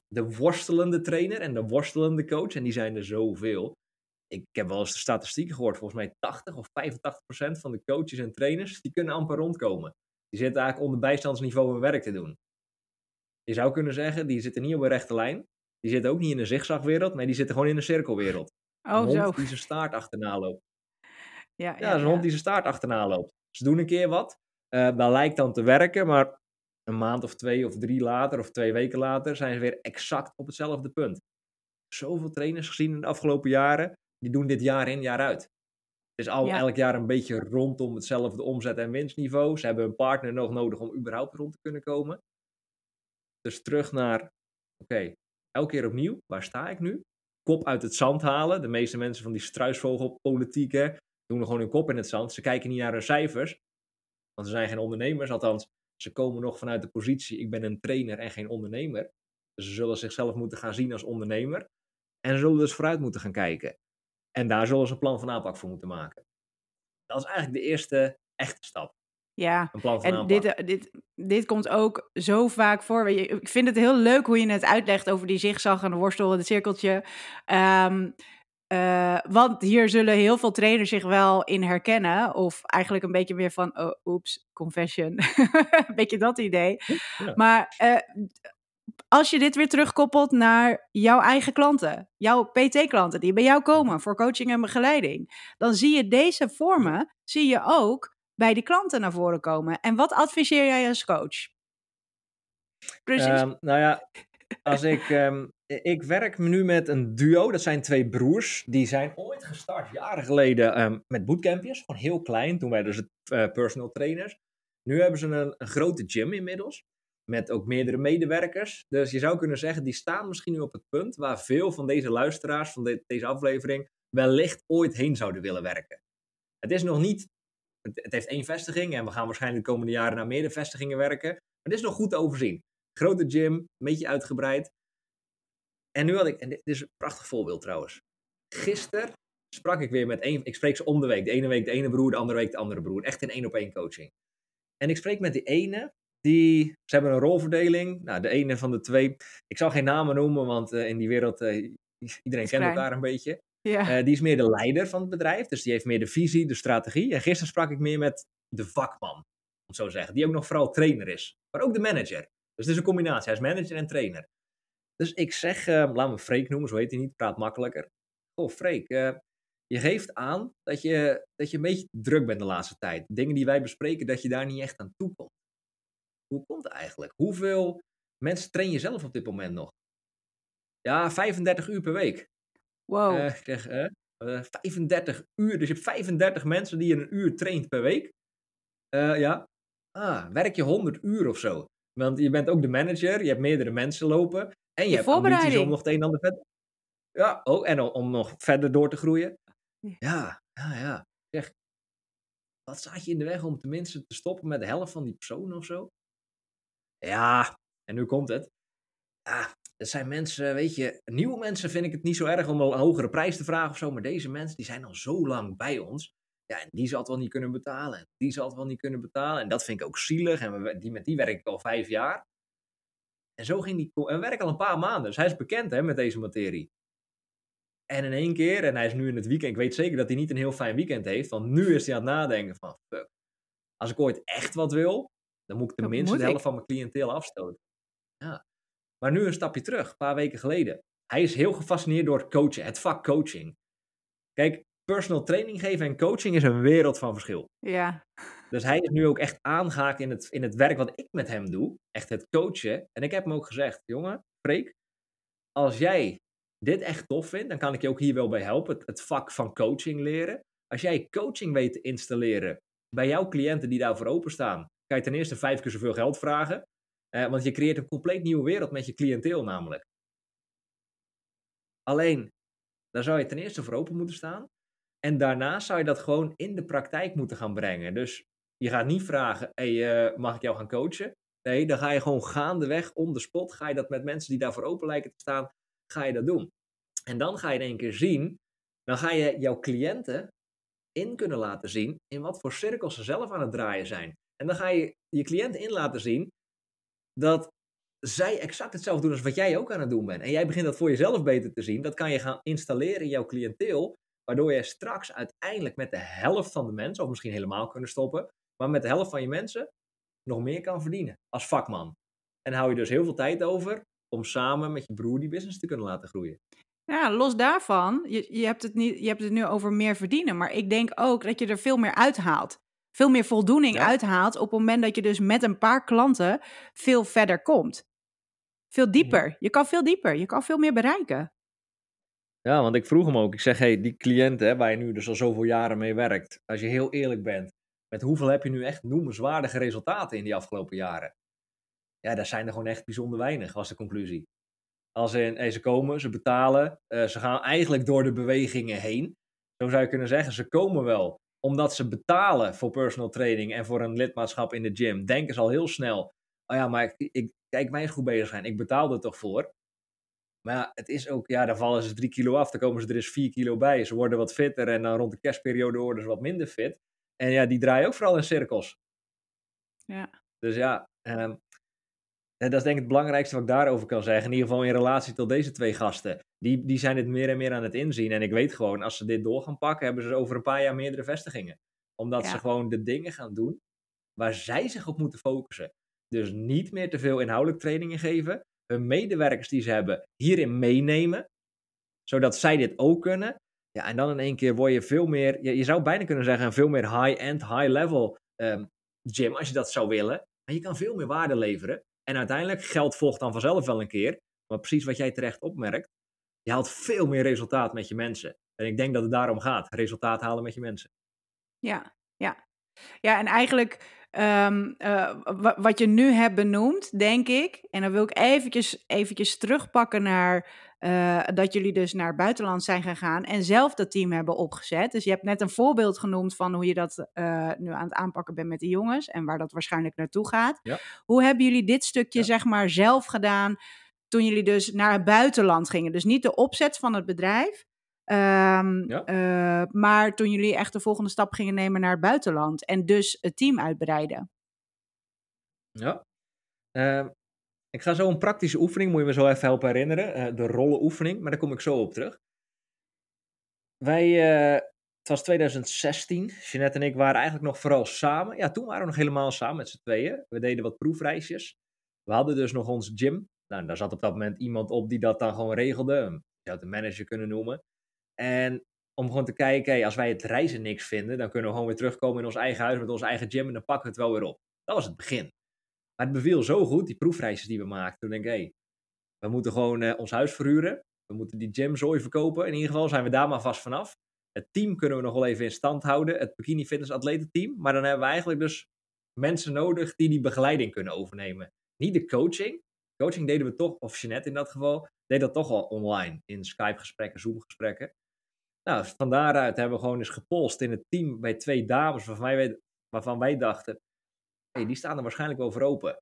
de worstelende trainer en de worstelende coach. En die zijn er zoveel ik heb wel eens de statistieken gehoord, volgens mij 80 of 85 procent van de coaches en trainers, die kunnen amper rondkomen. Die zitten eigenlijk onder bijstandsniveau hun werk te doen. Je zou kunnen zeggen, die zitten niet op een rechte lijn. Die zitten ook niet in een zigzagwereld, maar die zitten gewoon in een cirkelwereld. Oh, een hond zo. die zijn staart achterna loopt. Ja, ja, ja, een hond die zijn staart achterna loopt. Ze doen een keer wat, uh, dat lijkt dan te werken, maar een maand of twee of drie later of twee weken later zijn ze weer exact op hetzelfde punt. Zoveel trainers gezien in de afgelopen jaren die doen dit jaar in, jaar uit. Het is al elk jaar een beetje rondom hetzelfde omzet- en winstniveau. Ze hebben een partner nog nodig om überhaupt rond te kunnen komen. Dus terug naar, oké, elke keer opnieuw, waar sta ik nu? Kop uit het zand halen. De meeste mensen van die struisvogelpolitiek hè, doen gewoon hun kop in het zand. Ze kijken niet naar hun cijfers, want ze zijn geen ondernemers. Althans, Ze komen nog vanuit de positie, ik ben een trainer en geen ondernemer. Dus ze zullen zichzelf moeten gaan zien als ondernemer. En ze zullen dus vooruit moeten gaan kijken. En daar zullen ze een plan van aanpak voor moeten maken. Dat is eigenlijk de eerste echte stap. Ja, een plan van en dit, eh, dit, dit komt ook zo vaak voor. Ik vind het heel leuk hoe je het uitlegt over die zigzag en de worstel en het cirkeltje. Um, uh, want hier zullen heel veel trainers zich wel in herkennen. Of eigenlijk een beetje meer van, oh, oeps, confession. een beetje dat idee. Maar uh, als je dit weer terugkoppelt naar jouw eigen klanten, jouw PT-klanten die bij jou komen voor coaching en begeleiding, dan zie je deze vormen, zie je ook bij die klanten naar voren komen. En wat adviseer jij als coach? Precies. Um, nou ja, als ik, um, ik werk nu met een duo, dat zijn twee broers. Die zijn ooit gestart, jaren geleden, um, met bootcampjes. Gewoon heel klein, toen werden ze uh, personal trainers. Nu hebben ze een, een grote gym inmiddels met ook meerdere medewerkers. Dus je zou kunnen zeggen, die staan misschien nu op het punt waar veel van deze luisteraars van deze aflevering wellicht ooit heen zouden willen werken. Het is nog niet, het, heeft één vestiging en we gaan waarschijnlijk de komende jaren naar meerdere vestigingen werken. Maar het is nog goed te overzien. Grote gym, een beetje uitgebreid. En nu had ik, en dit is een prachtig voorbeeld trouwens. Gisteren sprak ik weer met één, ik spreek ze om de week. De ene week de ene broer, de andere week de andere broer. Echt in één op één coaching. En ik spreek met de ene die, ze hebben een rolverdeling. Nou, de ene van de twee. Ik zal geen namen noemen, want uh, in die wereld, uh, iedereen kent elkaar een beetje. Ja. Uh, die is meer de leider van het bedrijf. Dus die heeft meer de visie, de strategie. En gisteren sprak ik meer met de vakman, om zo te zeggen. Die ook nog vooral trainer is. Maar ook de manager. Dus het is een combinatie. Hij is manager en trainer. Dus ik zeg, laat me Freek noemen, zo heet hij niet. Praat makkelijker. Oh, Freek, je geeft aan dat je, dat je een beetje druk bent de laatste tijd. Dingen die wij bespreken, dat je daar niet echt aan toe komt. Hoe komt het eigenlijk? Hoeveel mensen train je zelf op dit moment nog? Ja, 35 uur per week. Wow. Uh, ik zeg, uh, uh, 35 uur. Dus je hebt 35 mensen die je een uur traint per week. Eh, ja. Ah, werk je 100 uur of zo? Want je bent ook de manager, je hebt meerdere mensen lopen. En je, je hebt ambities om nog het een en ander verder... Ja, oh, en om nog verder door te groeien. Ja, ja, ja. Zeg, wat staat je in de weg om tenminste te stoppen met de helft van die personen of zo? Ja, en nu komt het. Ja, er zijn mensen, weet je, nieuwe mensen vind ik het niet zo erg om een hogere prijs te vragen of zo. Maar deze mensen, die zijn al zo lang bij ons. Ja, en die zal het wel niet kunnen betalen. En die zal het wel niet kunnen betalen. En dat vind ik ook zielig. En die, met die werk ik al vijf jaar. En zo ging die. En we werken al een paar maanden. Dus hij is bekend hè, met deze materie. En in één keer, en hij is nu in het weekend. Ik weet zeker dat hij niet een heel fijn weekend heeft. Want nu is hij aan het nadenken van. Fuck. Als ik ooit echt wat wil, dan moet ik tenminste de helft van mijn cliënteel afstoten. Ja. Maar nu een stapje terug, een paar weken geleden. Hij is heel gefascineerd door het coachen, het vak coaching. Kijk, personal training geven en coaching is een wereld van verschil. Ja. Dus hij is nu ook echt aangehaakt in het, in het werk wat ik met hem doe. Echt het coachen. En ik heb hem ook gezegd, jongen, Freek, als jij dit echt tof vindt, dan kan ik je ook hier wel bij helpen. Het, het vak van coaching leren. Als jij coaching weet te installeren bij jouw cliënten die daarvoor openstaan, kan je ten eerste vijf keer zoveel geld vragen. Eh, want je creëert een compleet nieuwe wereld met je cliënteel namelijk. Alleen, daar zou je ten eerste voor open moeten staan. En daarna zou je dat gewoon in de praktijk moeten gaan brengen. Dus je gaat niet vragen, hey, uh, mag ik jou gaan coachen? Nee, dan ga je gewoon gaandeweg, on the spot, ga je dat met mensen die daarvoor open lijken te staan, ga je dat doen. En dan ga je in één keer zien, dan ga je jouw cliënten in kunnen laten zien in wat voor cirkels ze zelf aan het draaien zijn. En dan ga je je cliënt in laten zien dat zij exact hetzelfde doen als wat jij ook aan het doen bent. En jij begint dat voor jezelf beter te zien. Dat kan je gaan installeren in jouw cliënteel. Waardoor je straks uiteindelijk met de helft van de mensen, of misschien helemaal kunnen stoppen, maar met de helft van je mensen nog meer kan verdienen als vakman. En hou je dus heel veel tijd over om samen met je broer die business te kunnen laten groeien. Ja, los daarvan, je, je, hebt het niet, je hebt het nu over meer verdienen, maar ik denk ook dat je er veel meer uithaalt veel meer voldoening uithaalt op het moment dat je dus met een paar klanten veel verder komt. Veel dieper. Je kan veel dieper. Je kan veel meer bereiken. Ja, want ik vroeg hem ook. Ik zeg, hey, die cliënten hè, waar je nu dus al zoveel jaren mee werkt. Als je heel eerlijk bent. Met hoeveel heb je nu echt noemenswaardige resultaten in die afgelopen jaren? Ja, daar zijn er gewoon echt bijzonder weinig, was de conclusie. Als in, hey, ze komen, ze betalen. Uh, ze gaan eigenlijk door de bewegingen heen. Zo zou je kunnen zeggen, ze komen wel. Omdat ze betalen voor personal training en voor een lidmaatschap in de gym, denken ze al heel snel: oh ja, maar ik, ik kijk, mij eens goed bezig zijn. Ik betaal er toch voor. Maar ja, het is ook, ja, dan vallen ze drie kilo af, dan komen ze er eens vier kilo bij. Ze worden wat fitter en dan rond de kerstperiode worden ze wat minder fit. En ja, die draaien ook vooral in cirkels. Ja. Dus ja, um, dat is denk ik het belangrijkste wat ik daarover kan zeggen. In ieder geval in relatie tot deze twee gasten. Die, die zijn het meer en meer aan het inzien. En ik weet gewoon, als ze dit door gaan pakken, hebben ze over een paar jaar meerdere vestigingen. Omdat ze gewoon de dingen gaan doen waar zij zich op moeten focussen. Dus niet meer te veel inhoudelijk trainingen geven. Hun medewerkers die ze hebben hierin meenemen. Zodat zij dit ook kunnen. Ja, en dan in één keer word je veel meer, je, je zou bijna kunnen zeggen, een veel meer high-end, high-level um, gym, als je dat zou willen. Maar je kan veel meer waarde leveren. En uiteindelijk, geld volgt dan vanzelf wel een keer. Maar precies wat jij terecht opmerkt, je haalt veel meer resultaat met je mensen. En ik denk dat het daarom gaat, resultaat halen met je mensen. Ja, ja. Ja, en eigenlijk um, uh, wat je nu hebt benoemd, denk ik, en dan wil ik eventjes, eventjes terugpakken naar uh, dat jullie dus naar het buitenland zijn gegaan en zelf dat team hebben opgezet. Dus je hebt net een voorbeeld genoemd van hoe je dat uh, nu aan het aanpakken bent met de jongens en waar dat waarschijnlijk naartoe gaat. Ja. Hoe hebben jullie dit stukje, ja. zeg maar, zelf gedaan toen jullie dus naar het buitenland gingen? Dus niet de opzet van het bedrijf, Um, ja. uh, maar toen jullie echt de volgende stap gingen nemen naar het buitenland en dus het team uitbreiden. Ja. Uh, ik ga zo een praktische oefening, moet je me zo even helpen herinneren. Uh, de rollenoefening, maar daar kom ik zo op terug. Wij, eh, het was 2016, Jeanette en ik waren eigenlijk nog vooral samen. Ja, toen waren we nog helemaal samen met z'n tweeën. We deden wat proefreisjes. We hadden dus nog ons gym. Nou, daar zat op dat moment iemand op die dat dan gewoon regelde. Je zou het een manager kunnen noemen. En om gewoon te kijken, hey, als wij het reizen niks vinden, dan kunnen we gewoon weer terugkomen in ons eigen huis met ons eigen gym en dan pakken we het wel weer op. Dat was het begin. Het beviel zo goed, die proefreisjes die we maakten. Toen denk ik, hey, we moeten gewoon uh, ons huis verhuren. We moeten die gym zooi verkopen. In ieder geval zijn we daar maar vast vanaf. Het team kunnen we nog wel even in stand houden. Het Bikini Fitness atletenteam. Maar dan hebben we eigenlijk dus mensen nodig die die begeleiding kunnen overnemen. Niet de coaching. Coaching deden we toch, of Jeanette in dat geval, deed dat toch al online. In Skype gesprekken, Zoom gesprekken. Nou, van daaruit hebben we gewoon eens gepolst in het team bij twee dames waarvan wij, dachten, die staan er waarschijnlijk wel voor open.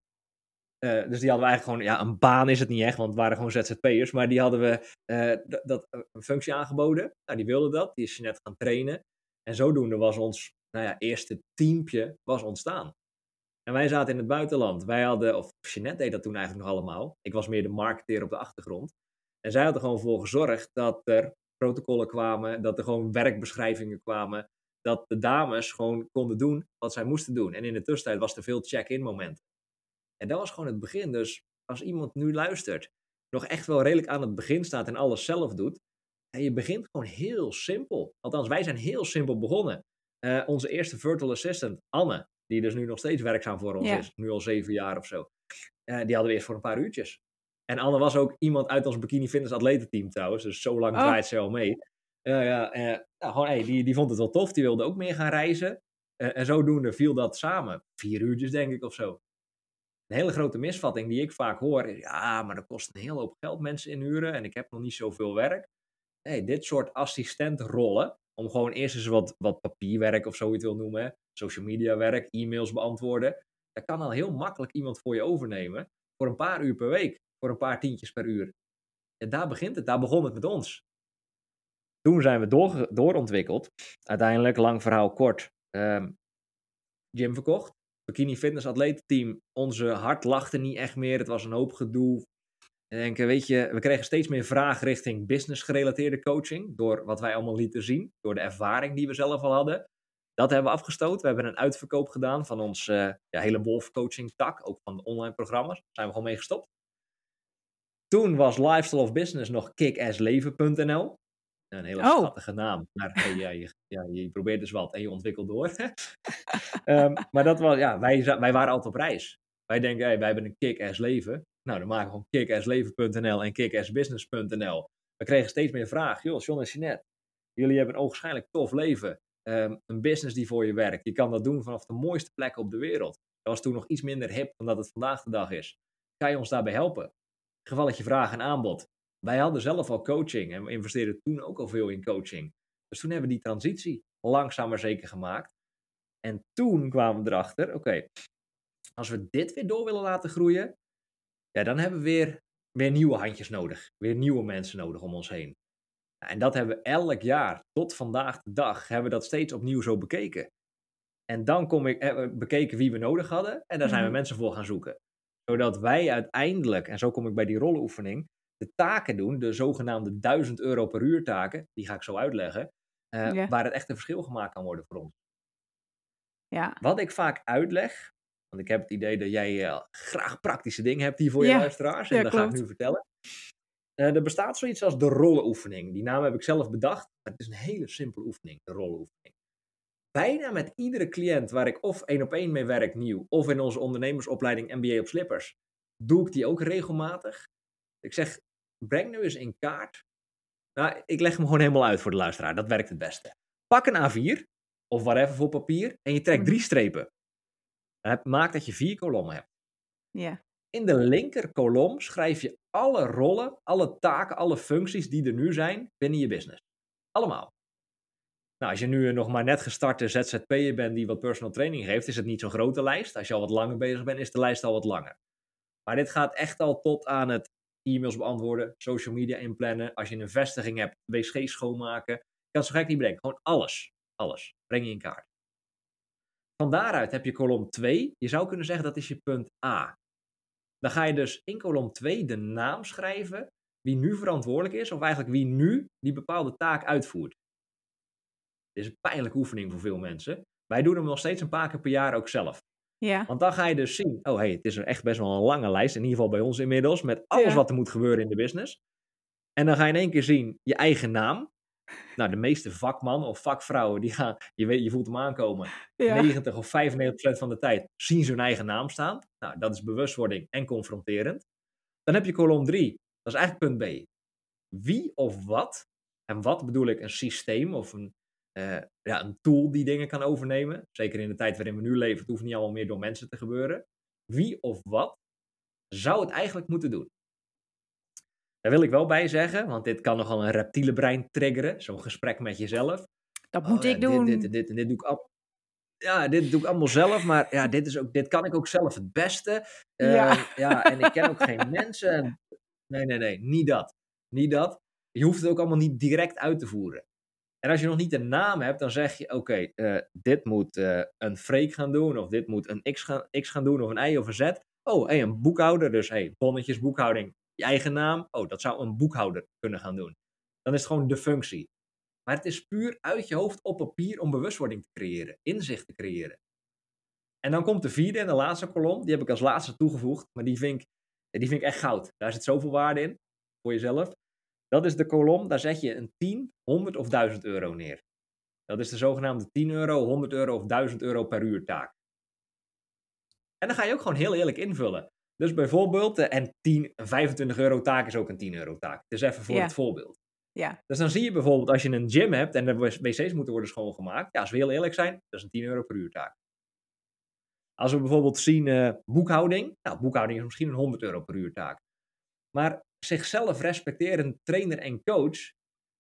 Uh, dus die hadden we eigenlijk gewoon, ja, een baan is het niet echt, want het waren gewoon ZZP'ers, maar die hadden we uh, dat, een functie aangeboden. Nou, die wilden dat, die is je net gaan trainen. En zodoende was ons, nou ja, eerste teampje was ontstaan. En wij zaten in het buitenland. Wij hadden, of Jeanette deed dat toen eigenlijk nog allemaal. Ik was meer de marketeer op de achtergrond. En zij had er gewoon voor gezorgd dat er protocollen kwamen, dat er gewoon werkbeschrijvingen kwamen, dat de dames gewoon konden doen wat zij moesten doen. En in de tussentijd was er veel check-in momenten. En dat was gewoon het begin. Dus als iemand nu luistert, nog echt wel redelijk aan het begin staat en alles zelf doet, en je begint gewoon heel simpel. Althans, wij zijn heel simpel begonnen. Uh, onze eerste virtual assistant, Anne, die dus nu nog steeds werkzaam voor ons Ja. is, nu al zeven jaar of zo, uh, die hadden we eerst voor een paar uurtjes. En Anne was ook iemand uit ons Bikini Fitness atletenteam trouwens, dus zo lang Oh. draait ze al mee. Ja, ja, eh, nou, gewoon, hey, die, die vond het wel tof, die wilde ook meer gaan reizen. Eh, en zodoende viel dat samen. Vier uurtjes denk ik of zo. Een hele grote misvatting die ik vaak hoor is, ja, maar dat kost een hele hoop geld mensen inhuren en ik heb nog niet zoveel werk. Nee, dit soort assistentrollen, om gewoon eerst eens wat, wat papierwerk of zo je het wil noemen, social media werk, e-mails beantwoorden, dat kan al heel makkelijk iemand voor je overnemen voor een paar uur per week, voor een paar tientjes per uur. En daar begint het, daar begon het met ons. Toen zijn we door, doorontwikkeld. Uiteindelijk, lang verhaal kort, ehm, gym verkocht. Bikini Fitness atletenteam, onze hart lachte niet echt meer. Het was een hoop gedoe. En weet je, we kregen steeds meer vragen richting business gerelateerde coaching. Door wat wij allemaal lieten zien. Door de ervaring die we zelf al hadden. Dat hebben we afgestoten. We hebben een uitverkoop gedaan van ons uh, ja, hele Wolf coaching tak. Ook van de online programma's. Daar zijn we gewoon mee gestopt. Toen was Lifestyle of Business nog kickassleven.nl. Een hele Oh. schattige naam. Maar hey, ja, je, ja, je probeert dus wat en je ontwikkelt door. um, maar dat was, ja, wij, wij waren altijd op reis. Wij denken, hey, wij hebben een kick-ass leven. Nou, dan maken we gewoon kickassleven.nl en kickassbusiness.nl. We kregen steeds meer vragen. Joh, John en Jeanette, jullie hebben een ogenschijnlijk tof leven. Um, een business die voor je werkt. Je kan dat doen vanaf de mooiste plekken op de wereld. Dat was toen nog iets minder hip dan dat het vandaag de dag is. Kan je ons daarbij helpen? Gevalletje vraag en aanbod. Wij hadden zelf al coaching en we investeerden toen ook al veel in coaching. Dus toen hebben we die transitie langzaam maar zeker gemaakt. En toen kwamen we erachter, oké, als we dit weer door willen laten groeien, ja, dan hebben we weer, weer nieuwe handjes nodig. Weer nieuwe mensen nodig om ons heen. En dat hebben we elk jaar, tot vandaag de dag, hebben we dat steeds opnieuw zo bekeken. En dan kom ik, hebben we bekeken wie we nodig hadden en daar zijn we Mhm. mensen voor gaan zoeken. Zodat wij uiteindelijk, en zo kom ik bij die rollenoefening, de taken doen, de zogenaamde 1000 euro per uur taken, die ga ik zo uitleggen, eh, Ja. waar het echt een verschil gemaakt kan worden voor ons. Ja. Wat ik vaak uitleg, want ik heb het idee dat jij eh, graag praktische dingen hebt hier voor je Ja, luisteraars, en ja, dat ga ik nu vertellen. Eh, er bestaat zoiets als de rollenoefening. Die naam heb ik zelf bedacht, maar het is een hele simpele oefening, de rollenoefening. Bijna met iedere cliënt waar ik of één op één mee werk nieuw, of in onze ondernemersopleiding MBA op slippers, doe ik die ook regelmatig. Ik zeg, breng nu eens in kaart. Nou, ik leg hem gewoon helemaal uit voor de luisteraar, dat werkt het beste. Pak een A4, of whatever voor papier, en je trekt Mhm. drie strepen. Het maakt dat je vier kolommen hebt. Ja. In de linker kolom schrijf je alle rollen, alle taken, alle functies die er nu zijn binnen je business. Allemaal. Nou, als je nu een nog maar net gestarte ZZP'er bent die wat personal training geeft, is het niet zo'n grote lijst. Als je al wat langer bezig bent, is de lijst al wat langer. Maar dit gaat echt al tot aan het e-mails beantwoorden, social media inplannen. Als je een vestiging hebt, wc schoonmaken. Ik kan het zo gek niet bedenken. Gewoon alles. Alles. Breng je in kaart. Van daaruit heb je kolom 2. Je zou kunnen zeggen dat is je punt A. Dan ga je dus in kolom 2 de naam schrijven wie nu verantwoordelijk is, of eigenlijk wie nu die bepaalde taak uitvoert. Dit is een pijnlijke oefening voor veel mensen. Wij doen hem nog steeds een paar keer per jaar ook zelf. Ja. Want dan ga je dus zien, oh hey, het is een echt best wel een lange lijst, in ieder geval bij ons inmiddels, met alles Ja. wat er moet gebeuren in de business. En dan ga je in één keer zien je eigen naam. Nou, de meeste vakmannen of vakvrouwen, die gaan, je, weet, je voelt hem aankomen, Ja. 90 of 95% van de tijd zien ze hun eigen naam staan. Nou, dat is bewustwording en confronterend. Dan heb je kolom 3, dat is eigenlijk punt B. Wie of wat, en wat bedoel ik een systeem of een, eh, ja, een tool die dingen kan overnemen. Zeker in de tijd waarin we nu leven, het hoeft niet allemaal meer door mensen te gebeuren. Wie of wat zou het eigenlijk moeten doen? Daar wil ik wel bij zeggen, want dit kan nogal een reptiele brein triggeren, zo'n gesprek met jezelf. Dat Oh moet ja, ik doen. Dit, dit, dit, doe ik al. Ja, dit doe ik allemaal zelf, maar ja, dit, is ook, dit kan ik ook zelf het beste. Eh, Ja. ja, en ik ken ook geen mensen. Nee, nee, nee, niet dat. Niet dat. Je hoeft het ook allemaal niet direct uit te voeren. En als je nog niet een naam hebt, dan zeg je: Oké, eh, dit moet eh, een freak gaan doen, of dit moet een X gaan, X gaan doen, of een Y of een Z. Oh, hey, een boekhouder, dus hey, bonnetjes, boekhouding, je eigen naam. Oh, dat zou een boekhouder kunnen gaan doen. Dan is het gewoon de functie. Maar het is puur uit je hoofd op papier om bewustwording te creëren, inzicht te creëren. En dan komt de vierde en de laatste kolom, die heb ik als laatste toegevoegd, maar die vind ik, die vind ik echt goud. Daar zit zoveel waarde in voor jezelf. Dat is de kolom, daar zet je een 10, 100 of 1000 euro neer. Dat is de zogenaamde 10 euro, 100 euro of 1000 euro per uur taak. En dan ga je ook gewoon heel eerlijk invullen. Dus bijvoorbeeld, eh, en 10, een 25 euro taak is ook een 10 euro taak. Dus even voor Ja. het voorbeeld. Ja. Dus dan zie je bijvoorbeeld als je een gym hebt en de wc's moeten worden schoongemaakt. Ja, als we heel eerlijk zijn, dat is een 10 euro per uur taak. Als we bijvoorbeeld zien eh, boekhouding. Nou, boekhouding is misschien een 100 euro per uur taak. Maar zichzelf respecterend trainer en coach,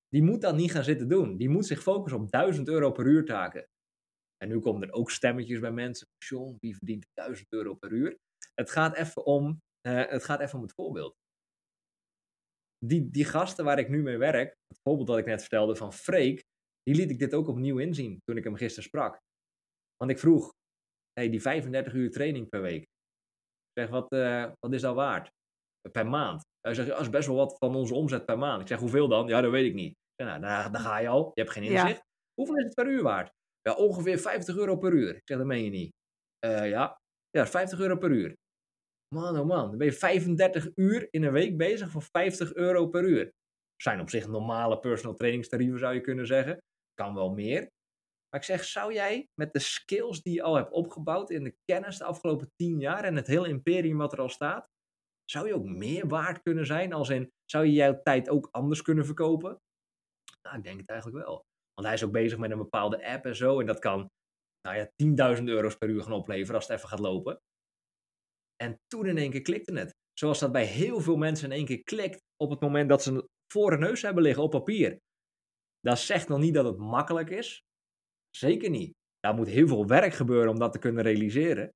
die moet dat niet gaan zitten doen. Die moet zich focussen op 1000 euro per uur taken. En nu komen er ook stemmetjes bij mensen. John, wie verdient 1000 euro per uur? Het gaat even om, eh, het, gaat even om het voorbeeld. Die, die gasten waar ik nu mee werk, het voorbeeld dat ik net vertelde van Freek, die liet ik dit ook opnieuw inzien toen ik hem gisteren sprak. Want ik vroeg, hey, die 35 uur training per week, zeg, wat, eh, wat is dat waard? Per maand. Hij zegt, ja, dat is best wel wat van onze omzet per maand. Ik zeg, hoeveel dan? Ja, dat weet ik niet. Ik zeg, nou, daar, daar ga je al, je hebt geen Ja. inzicht. Hoeveel is het per uur waard? Ja, ongeveer 50 euro per uur. Ik zeg, dat meen je niet. "Eh, ja. ja, 50 euro per uur. Man, oh man, dan ben je 35 uur in een week bezig voor 50 euro per uur. Zijn op zich normale personal trainingstarieven, zou je kunnen zeggen. Kan wel meer. Maar ik zeg, zou jij met de skills die je al hebt opgebouwd in de kennis de afgelopen 10 jaar en het hele imperium wat er al staat, zou je ook meer waard kunnen zijn? Als in, zou je jouw tijd ook anders kunnen verkopen? Nou, ik denk het eigenlijk wel. Want hij is ook bezig met een bepaalde app en zo. En dat kan, nou ja, 10.000 euro's per uur gaan opleveren als het even gaat lopen. En toen in één keer klikte het. Zoals dat bij heel veel mensen in één keer klikt op het moment dat ze het voor hun neus hebben liggen op papier. Dat zegt nog niet dat het makkelijk is. Zeker niet. Daar moet heel veel werk gebeuren om dat te kunnen realiseren.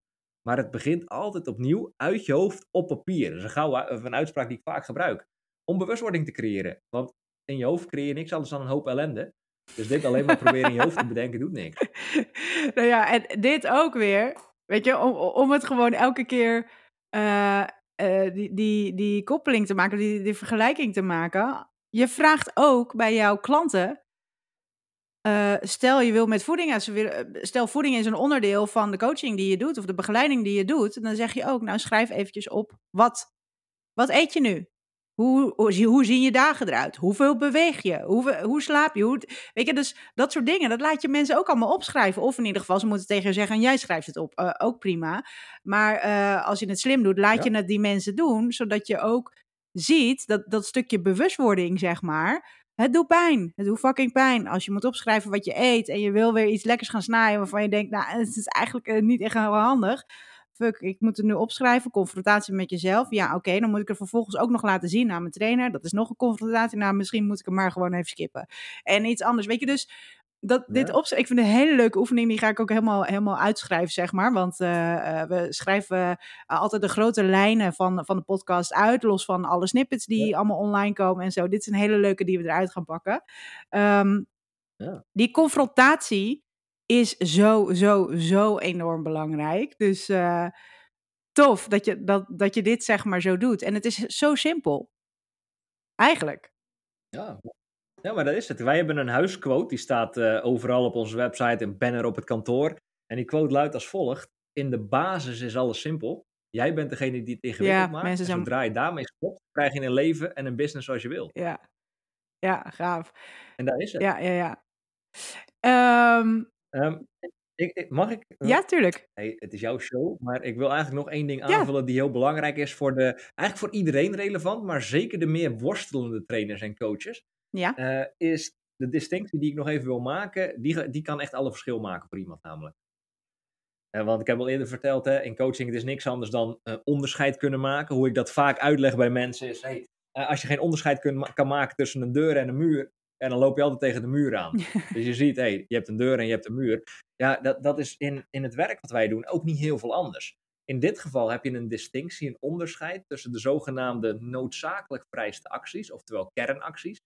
Maar het begint altijd opnieuw uit je hoofd op papier. Dat is een, een uitspraak die ik vaak gebruik. Om bewustwording te creëren. Want in je hoofd creëer je niks anders dan een hoop ellende. Dus dit alleen maar proberen in je hoofd te bedenken doet niks. nou ja, en dit ook weer. Weet je, om, om het gewoon elke keer uh, uh, die, die, die koppeling te maken, die, die vergelijking te maken. Je vraagt ook bij jouw klanten. Uh, stel je wil met voeding, stel voeding is een onderdeel van de coaching die je doet of de begeleiding die je doet, dan zeg je ook, nou schrijf eventjes op wat, wat eet je nu? Hoe, hoe, hoe zien je dagen eruit? Hoeveel beweeg je? Hoe, hoe slaap je? Hoe, weet je, dus dat soort dingen, dat laat je mensen ook allemaal opschrijven. Of in ieder geval, ze moeten tegen je zeggen, en jij schrijft het op. Uh, ook prima. Maar uh, als je het slim doet, laat ja. je het die mensen doen, zodat je ook ziet dat dat stukje bewustwording, zeg maar, het doet pijn. Het doet fucking pijn. Als je moet opschrijven wat je eet en je wil weer iets lekkers gaan snijden waarvan je denkt, nou, het is eigenlijk uh, niet echt handig fuck, ik moet het nu opschrijven, confrontatie met jezelf. Ja, oké, dan moet ik er vervolgens ook nog laten zien aan mijn trainer. Dat is nog een confrontatie. Nou, misschien moet ik hem maar gewoon even skippen. En iets anders, weet je, dus dat, dit op, ik vind het een hele leuke oefening. Die ga ik ook helemaal, helemaal uitschrijven, zeg maar. Want uh, uh, we schrijven uh, altijd de grote lijnen van, van de podcast uit. Los van alle snippets die ja. allemaal online komen en zo. Dit is een hele leuke die we eruit gaan pakken. Um, ja. Die confrontatie is zo, zo, zo enorm belangrijk. Dus uh, tof dat je, dat, dat je dit zeg maar zo doet. En het is zo simpel. Eigenlijk. Ja, ja maar dat is het. Wij hebben een huisquote, die staat uh, overal op onze website, een banner op het kantoor. En die quote luidt als volgt. In de basis is alles simpel. Jij bent degene die het ingewikkeld ja, maakt. Mensen zijn... zodra je daarmee stopt, krijg je een leven en een business zoals je wil. Ja, ja gaaf. En daar is het. Ja, ja, ja. Um, Um, ik, ik, mag ik? Ja, tuurlijk. Hey, het is jouw show, maar ik wil eigenlijk nog één ding aanvullen ja. die heel belangrijk is voor de, eigenlijk voor iedereen relevant, maar zeker de meer worstelende trainers en coaches. Ja. Uh, is de distinctie die ik nog even wil maken, die, die kan echt alle verschil maken voor iemand namelijk. Uh, want ik heb al eerder verteld, hè, in coaching het is niks anders dan uh, onderscheid kunnen maken. Hoe ik dat vaak uitleg bij mensen is, hey, als je geen onderscheid kun, kan maken tussen een deur en een muur, en dan loop je altijd tegen de muur aan. dus je ziet, hey, je hebt een deur en je hebt een muur. Ja, dat, dat is in, in het werk wat wij doen ook niet heel veel anders. In dit geval heb je een distinctie, een onderscheid tussen de zogenaamde noodzakelijk vereiste acties, oftewel kernacties,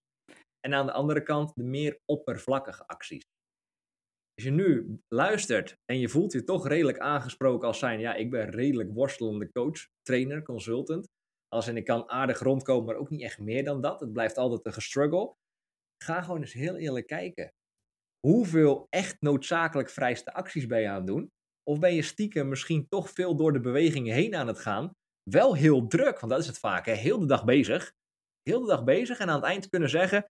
en aan de andere kant de meer oppervlakkige acties. Als je nu luistert en je voelt je toch redelijk aangesproken als zijn, ja, ik ben redelijk worstelende coach, trainer, consultant. Als en ik kan aardig rondkomen, maar ook niet echt meer dan dat. Het blijft altijd een gestruggle ga gewoon eens heel eerlijk kijken. Hoeveel echt noodzakelijk vrijste acties ben je aan het doen? Of ben je stiekem misschien toch veel door de bewegingen heen aan het gaan? Wel heel druk, want dat is het vaak. Hè? Heel de dag bezig. Heel de dag bezig en aan het eind kunnen zeggen: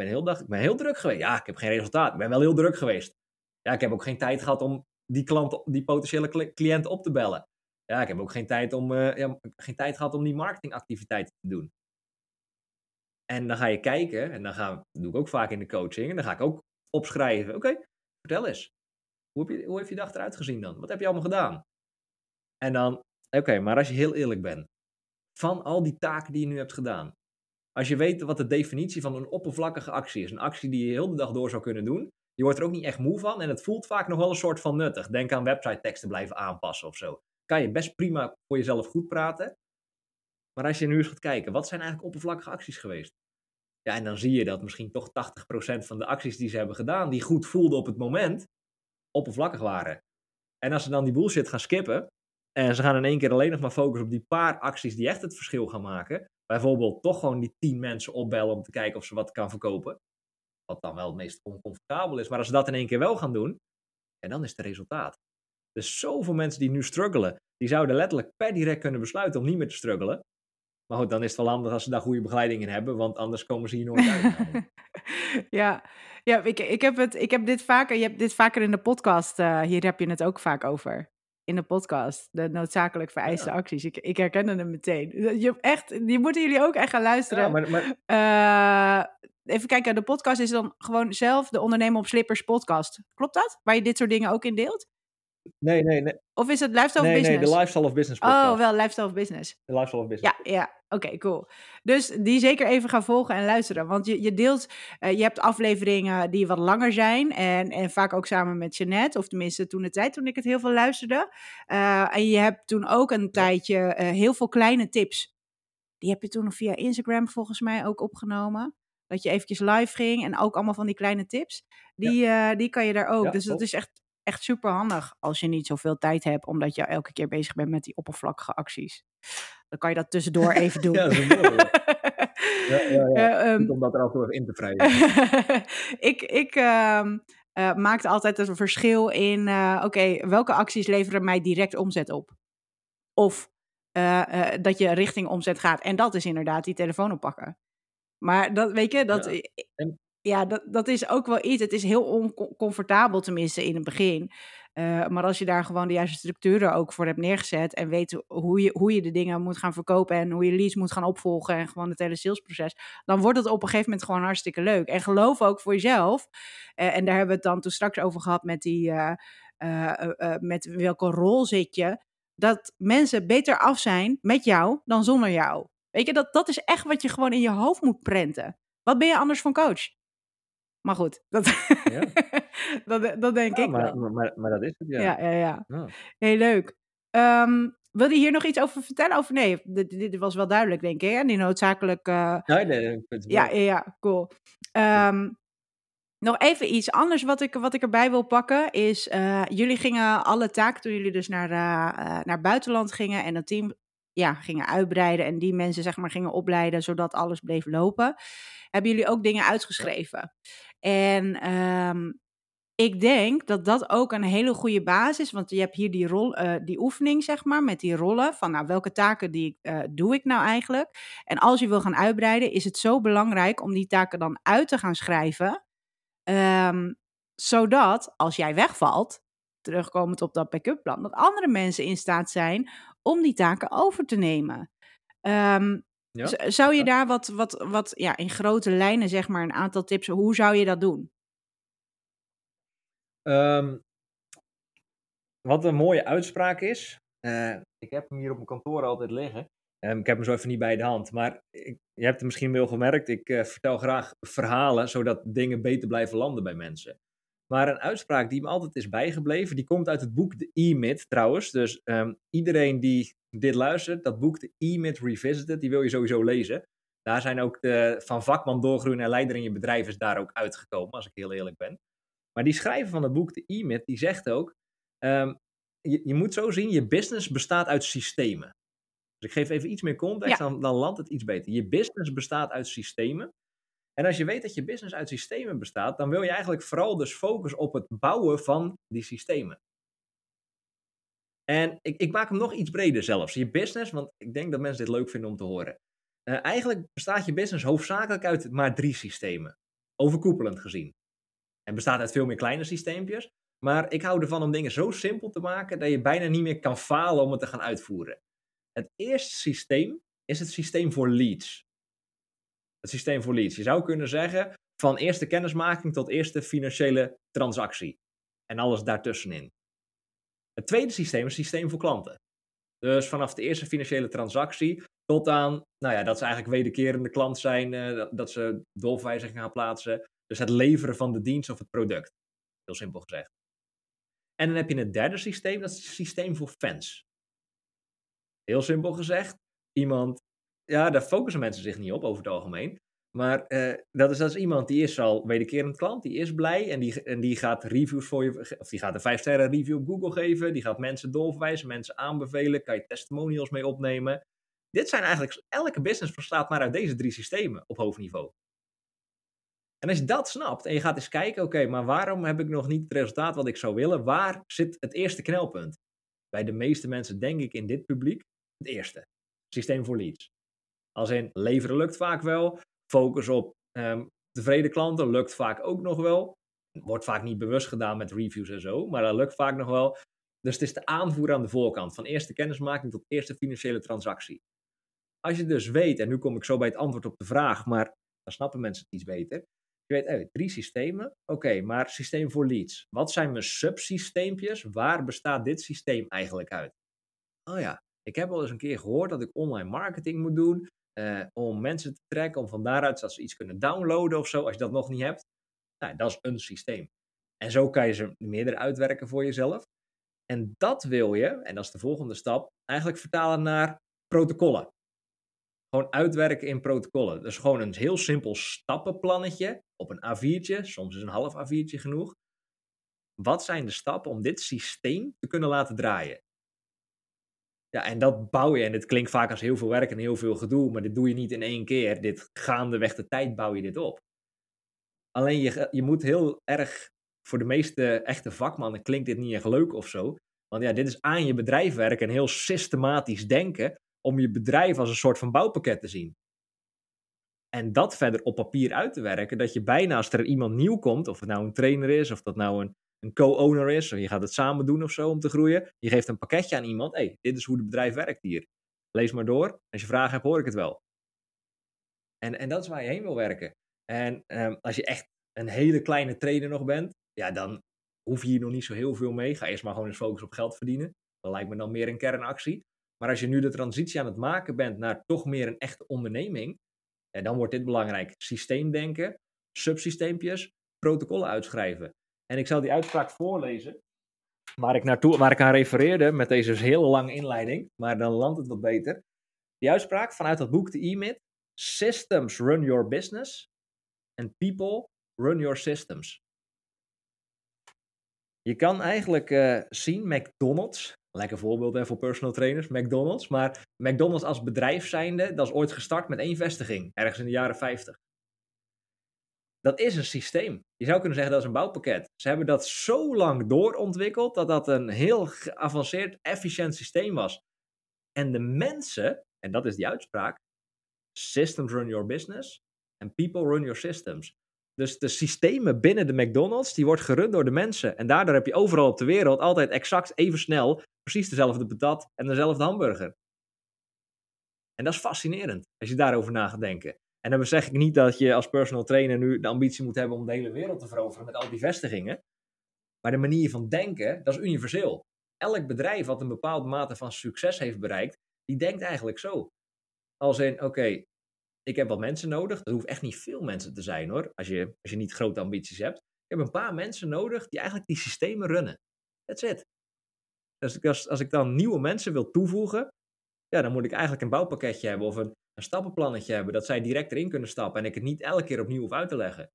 ben heel, dag, ik ben heel druk geweest. Ja, ik heb geen resultaat. Ik ben wel heel druk geweest. Ja, ik heb ook geen tijd gehad om die, klant, die potentiële cliënt op te bellen. Ja, ik heb ook geen tijd, om, uh, ja, geen tijd gehad om die marketingactiviteiten te doen. En dan ga je kijken, en dan ga, doe ik ook vaak in de coaching, en dan ga ik ook opschrijven. Oké, vertel eens. Hoe, heb je, hoe heeft je dag eruit gezien dan? Wat heb je allemaal gedaan? En dan, oké, maar als je heel eerlijk bent, van al die taken die je nu hebt gedaan, als je weet wat de definitie van een oppervlakkige actie is, een actie die je heel de dag door zou kunnen doen, je wordt er ook niet echt moe van en het voelt vaak nog wel een soort van nuttig. Denk aan website teksten blijven aanpassen of zo. Kan je best prima voor jezelf goed praten, maar als je nu eens gaat kijken, wat zijn eigenlijk oppervlakkige acties geweest? Ja, en dan zie je dat misschien toch 80% van de acties die ze hebben gedaan, die goed voelden op het moment, oppervlakkig waren. En als ze dan die bullshit gaan skippen, en ze gaan in één keer alleen nog maar focussen op die paar acties die echt het verschil gaan maken, bijvoorbeeld toch gewoon die 10 mensen opbellen om te kijken of ze wat kan verkopen, wat dan wel het meest oncomfortabel is, maar als ze dat in één keer wel gaan doen, en dan is het resultaat. Dus zoveel mensen die nu struggelen, die zouden letterlijk per direct kunnen besluiten om niet meer te struggelen. Maar goed, dan is het wel handig als ze daar goede begeleiding in hebben, want anders komen ze hier nooit uit. ja, ja ik, ik, heb het, ik heb dit vaker, je hebt dit vaker in de podcast, uh, hier heb je het ook vaak over. In de podcast, de noodzakelijk vereiste ja. acties. Ik, ik herkende hem meteen. Je, echt, die moeten jullie ook echt gaan luisteren. Ja, maar, maar... Uh, even kijken, de podcast is dan gewoon zelf de Ondernemen op Slippers podcast. Klopt dat? Waar je dit soort dingen ook in deelt? Nee, nee, nee. Of is het Lifestyle nee, of Business? Nee, de Lifestyle of Business podcast. Oh, wel Lifestyle of Business. De Lifestyle of Business. Ja, ja. Oké, cool. Dus die zeker even gaan volgen en luisteren. Want je, je deelt, uh, je hebt afleveringen die wat langer zijn. En, en vaak ook samen met Jeannette. Of tenminste toen de tijd toen ik het heel veel luisterde. Uh, en je hebt toen ook een tijdje uh, heel veel kleine tips. Die heb je toen via Instagram volgens mij ook opgenomen. Dat je eventjes live ging en ook allemaal van die kleine tips. Die, ja. die kan je daar ook. Ja, dus dat top. is echt, echt super handig als je niet zoveel tijd hebt. Omdat je elke keer bezig bent met die oppervlakkige acties. Dan kan je dat tussendoor even doen. Ja, dat is mooi. Ja, ja, ja. Uh, um, Goed om dat er af en toe even in te wrijven. ik ik uh, maakte altijd een verschil in, uh, oké, okay, welke acties leveren mij direct omzet op? Of dat je richting omzet gaat. En dat is inderdaad die telefoon oppakken. Maar dat, weet je, dat, Ja. En- ja, dat, dat is ook wel iets. Het is heel oncomfortabel, tenminste in het begin. Uh, maar als je daar gewoon de juiste structuren ook voor hebt neergezet en weet hoe je, hoe je de dingen moet gaan verkopen en hoe je leads moet gaan opvolgen en gewoon het hele salesproces, dan wordt het op een gegeven moment gewoon hartstikke leuk. En geloof ook voor jezelf. Uh, en daar hebben we het dan toen straks over gehad met die, uh, met welke rol zit je, dat mensen beter af zijn met jou dan zonder jou. Weet je, dat, dat is echt wat je gewoon in je hoofd moet prenten. Wat ben je anders van coach? Maar goed, dat, Ja. dat, dat denk Ja, ik maar, wel. maar, maar, maar dat is het, ja. Ja, ja, ja. Ja. Heel leuk. Um, wil je hier nog iets over vertellen? Of nee, dit, dit was wel duidelijk, denk ik. Hè? Die noodzakelijk. Uh... Nee, nee, het Ja, ja, ja, cool. Um, nog even iets anders wat ik, wat ik erbij wil pakken is, uh, jullie gingen alle taken toen jullie dus naar, uh, naar buitenland gingen en het team ja, gingen uitbreiden en die mensen zeg maar gingen opleiden zodat alles bleef lopen, hebben jullie ook dingen uitgeschreven. En um, ik denk dat dat ook een hele goede basis is, want je hebt hier die, rol, uh, die oefening, zeg maar, met die rollen. Van nou, welke taken die, uh, doe ik nou eigenlijk? En als je wil gaan uitbreiden, is het zo belangrijk om die taken dan uit te gaan schrijven. Um, zodat als jij wegvalt, terugkomend op dat backup plan, dat andere mensen in staat zijn om die taken over te nemen. Um, Ja, zou je ja. daar wat, wat, wat ja, in grote lijnen, zeg maar, een aantal tips, hoe zou je dat doen? Um, wat een mooie uitspraak is. Uh, ik heb hem hier op mijn kantoor altijd liggen. Um, ik heb hem zo even niet bij de hand. Maar ik, je hebt het misschien wel gemerkt. Ik uh, vertel graag verhalen zodat dingen beter blijven landen bij mensen. Maar een uitspraak die me altijd is bijgebleven, die komt uit het boek The E-Myth trouwens. Dus um, iedereen die dit luistert, dat boek The E-Myth Revisited, die wil je sowieso lezen. Daar zijn ook de, van vakman doorgroeien naar leider in je bedrijf is daar ook uitgekomen, als ik heel eerlijk ben. Maar die schrijver van het boek The E-Myth, die zegt ook, um, je, je, moet zo zien, je business bestaat uit systemen. Dus ik geef even iets meer context, ja. dan, dan landt het iets beter. Je business bestaat uit systemen. En als je weet dat je business uit systemen bestaat, dan wil je eigenlijk vooral dus focus op het bouwen van die systemen. En ik, ik maak hem nog iets breder zelfs. Je business, want ik denk dat mensen dit leuk vinden om te horen. Uh, eigenlijk bestaat je business hoofdzakelijk uit maar drie systemen. Overkoepelend gezien. En bestaat uit veel meer kleine systeempjes. Maar ik hou ervan om dingen zo simpel te maken dat je bijna niet meer kan falen om het te gaan uitvoeren. Het eerste systeem is het systeem voor leads. Het systeem voor leads. Je zou kunnen zeggen van eerste kennismaking tot eerste financiële transactie. En alles daartussenin. Het tweede systeem is het systeem voor klanten. Dus vanaf de eerste financiële transactie tot aan nou ja, dat ze eigenlijk wederkerende klant zijn, uh, dat ze doorverwijzingen gaan plaatsen. Dus het leveren van de dienst of het product. Heel simpel gezegd. En dan heb je het derde systeem, dat is het systeem voor fans. Heel simpel gezegd, iemand, ja, daar focussen mensen zich niet op over het algemeen. Maar uh, dat, is, dat iemand die is al wederkerend klant, die is blij en die, en die gaat reviews voor je, of die gaat een 5 sterren review op Google geven, die gaat mensen doorverwijzen, mensen aanbevelen, kan je testimonials mee opnemen. Dit zijn eigenlijk, elke business bestaat maar uit deze drie systemen op hoofdniveau. En als je dat snapt en je gaat eens kijken, oké, maar waarom heb ik nog niet het resultaat wat ik zou willen? Waar zit het eerste knelpunt? Bij de meeste mensen, denk ik, in dit publiek, het eerste. Systeem voor leads. Als in, leveren lukt vaak wel. Focus op um, tevreden klanten lukt vaak ook nog wel. Wordt vaak niet bewust gedaan met reviews en zo, maar dat lukt vaak nog wel. Dus het is de aanvoer aan de voorkant, van eerste kennismaking tot eerste financiële transactie. Als je dus weet, en nu kom ik zo bij het antwoord op de vraag, maar dan snappen mensen het iets beter. Je weet, hey, drie systemen. Oké, maar systeem voor leads. Wat zijn mijn subsysteempjes? Waar bestaat dit systeem eigenlijk uit? Oh ja, ik heb al eens een keer gehoord dat ik online marketing moet doen. Uh, om mensen te trekken, om van daaruit dat ze iets kunnen downloaden of zo. Als je dat nog niet hebt, nou, dat is een systeem. En zo kan je ze meerdere uitwerken voor jezelf. En dat wil je, en dat is de volgende stap, eigenlijk vertalen naar protocollen. Gewoon uitwerken in protocollen. Dus gewoon een heel simpel stappenplannetje op een A4'tje. Soms is een half A4'tje genoeg. Wat zijn de stappen om dit systeem te kunnen laten draaien? Ja, en dat bouw je. En het klinkt vaak als heel veel werk en heel veel gedoe. Maar dit doe je niet in één keer. Dit gaandeweg de tijd bouw je dit op. Alleen je, je moet heel erg, voor de meeste echte vakmannen klinkt dit niet echt leuk of zo. Want ja, dit is aan je bedrijf werken en heel systematisch denken om je bedrijf als een soort van bouwpakket te zien. En dat verder op papier uit te werken, dat je bijna als er iemand nieuw komt, of het nou een trainer is, of dat nou een, een co-owner is, je gaat het samen doen of zo om te groeien, je geeft een pakketje aan iemand, hey, dit is hoe het bedrijf werkt hier. Lees maar door, als je vragen hebt, hoor ik het wel. En, en dat is waar je heen wil werken. En um, als je echt een hele kleine trainer nog bent, ja, dan hoef je hier nog niet zo heel veel mee. Ga eerst maar gewoon eens focussen op geld verdienen. Dat lijkt me dan meer een kernactie. Maar als je nu de transitie aan het maken bent naar toch meer een echte onderneming, dan wordt dit belangrijk. Systeemdenken, subsysteempjes, protocollen uitschrijven. En ik zal die uitspraak voorlezen, waar ik, naartoe, waar ik aan refereerde met deze hele lange inleiding, maar dan landt het wat beter. Die uitspraak vanuit dat boek, de E-Myth, Systems run your business and people run your systems. Je kan eigenlijk uh, zien, McDonald's, lekker voorbeeld hè, voor personal trainers, McDonald's. Maar McDonald's als bedrijf zijnde, dat is ooit gestart met één vestiging, ergens in de jaren 50. Dat is een systeem. Je zou kunnen zeggen dat is een bouwpakket. Ze hebben dat zo lang doorontwikkeld dat dat een heel geavanceerd, efficiënt systeem was. En de mensen, en dat is die uitspraak, systems run your business and people run your systems. Dus de systemen binnen de McDonald's, die wordt gerund door de mensen. En daardoor heb je overal op de wereld altijd exact even snel precies dezelfde patat en dezelfde hamburger. En dat is fascinerend, als je daarover na gaat denken. En dan zeg ik niet dat je als personal trainer nu de ambitie moet hebben om de hele wereld te veroveren met al die vestigingen. Maar de manier van denken, dat is universeel. Elk bedrijf wat een bepaalde mate van succes heeft bereikt, die denkt eigenlijk zo. Als in, oké, ik heb wat mensen nodig. Dat hoeft echt niet veel mensen te zijn hoor, als je, als je niet grote ambities hebt. Ik heb een paar mensen nodig die eigenlijk die systemen runnen. That's it. Dus als, als ik dan nieuwe mensen wil toevoegen, ja, dan moet ik eigenlijk een bouwpakketje hebben of een, een stappenplannetje hebben, dat zij direct erin kunnen stappen en ik het niet elke keer opnieuw hoef uit te leggen.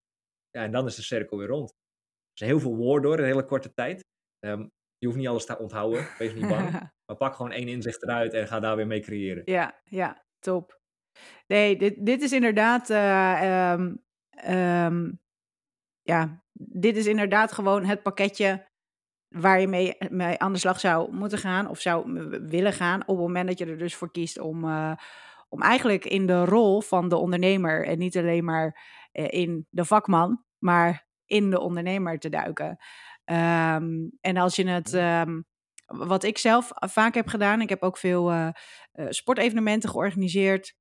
Ja, en dan is de cirkel weer rond. Er zijn heel veel woorden door in een hele korte tijd. Um, je hoeft niet alles te onthouden, wees niet bang. maar pak gewoon één inzicht eruit en ga daar weer mee creëren. Ja, ja, top. Nee, dit, dit is inderdaad. Uh, um, um, ja, dit is inderdaad gewoon het pakketje waar je mee, mee aan de slag zou moeten gaan of zou willen gaan op het moment dat je er dus voor kiest om, uh, om eigenlijk in de rol van de ondernemer en niet alleen maar uh, in de vakman, maar in de ondernemer te duiken. Um, en als je het, um, wat ik zelf vaak heb gedaan, ik heb ook veel uh, sportevenementen georganiseerd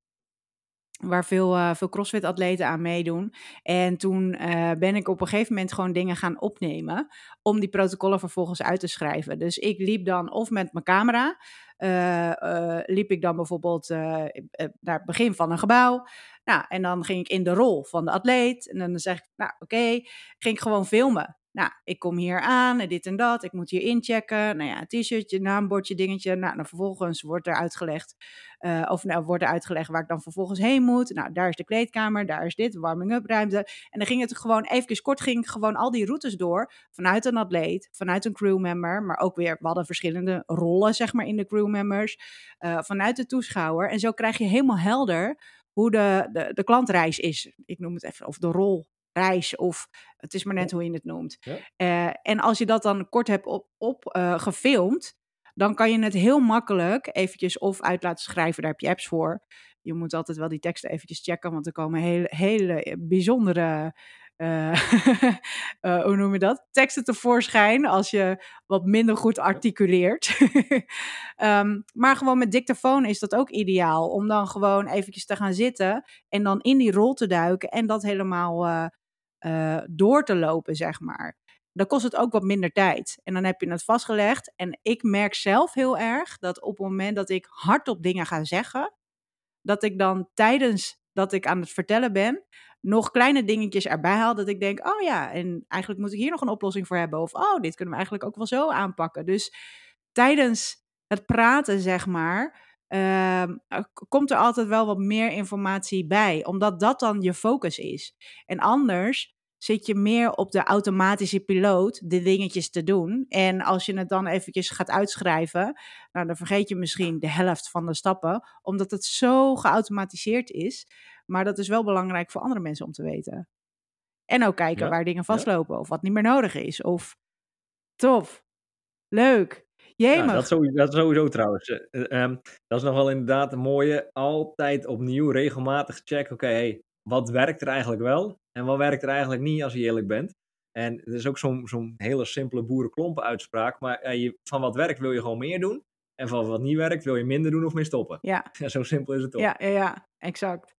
waar veel, uh, veel CrossFit-atleten aan meedoen. En toen uh, ben ik op een gegeven moment gewoon dingen gaan opnemen om die protocollen vervolgens uit te schrijven. Dus ik liep dan of met mijn camera, uh, liep ik dan bijvoorbeeld naar het begin van een gebouw. Nou, en dan ging ik in de rol van de atleet. En dan zeg ik, nou oké, ging ik gewoon filmen. Nou, ik kom hier aan en dit en dat. Ik moet hier inchecken. Nou ja, t-shirtje, naambordje, dingetje. Nou, dan vervolgens wordt er uitgelegd. Uh, of nou, wordt er uitgelegd waar ik dan vervolgens heen moet. Nou, daar is de kleedkamer, daar is dit, warming-up ruimte. En dan ging het gewoon even kort, ging gewoon al die routes door. Vanuit een atleet, vanuit een crewmember. Maar ook weer, we hadden verschillende rollen, zeg maar, in de crewmembers. Uh, vanuit de toeschouwer. En zo krijg je helemaal helder hoe de, de, de klantreis is. Ik noem het even, of de rol reis of het is maar net hoe je het noemt. Ja. Uh, en als je dat dan kort hebt op, op uh, gefilmd, dan kan je het heel makkelijk eventjes of uit laten schrijven. Daar heb je apps voor. Je moet altijd wel die teksten eventjes checken, want er komen hele, hele bijzondere uh, hoe noem je dat? Teksten tevoorschijn als je wat minder goed articuleert. um, maar gewoon met dictafoon is dat ook ideaal. Om dan gewoon eventjes te gaan zitten en dan in die rol te duiken en dat helemaal eh, door te lopen, zeg maar. Dan kost het ook wat minder tijd. En dan heb je het vastgelegd. En ik merk zelf heel erg dat op het moment dat ik hardop dingen ga zeggen, dat ik dan tijdens dat ik aan het vertellen ben, nog kleine dingetjes erbij haal. Dat ik denk, oh ja, en eigenlijk moet ik hier nog een oplossing voor hebben. Of oh, dit kunnen we eigenlijk ook wel zo aanpakken. Dus tijdens het praten, zeg maar, Ehm, komt er altijd wel wat meer informatie bij, omdat dat dan je focus is. En anders zit je meer op de automatische piloot de dingetjes te doen. En als je het dan eventjes gaat uitschrijven, nou, dan vergeet je misschien de helft van de stappen, omdat het zo geautomatiseerd is. Maar dat is wel belangrijk voor andere mensen om te weten. En ook kijken waar dingen vastlopen of wat niet meer nodig is. Of tof, leuk. Ja, dat, sowieso, dat sowieso trouwens. Uh, um, dat is nog wel inderdaad een mooie. Altijd opnieuw, regelmatig checken. Oké, hey, wat werkt er eigenlijk wel? En wat werkt er eigenlijk niet, als je eerlijk bent? En het is ook zo'n zo'n hele simpele boerenklompen uitspraak. Maar je, van wat werkt wil je gewoon meer doen. En van wat niet werkt wil je minder doen of meer stoppen. Ja. Zo simpel is het toch? Ja, ja, ja, exact.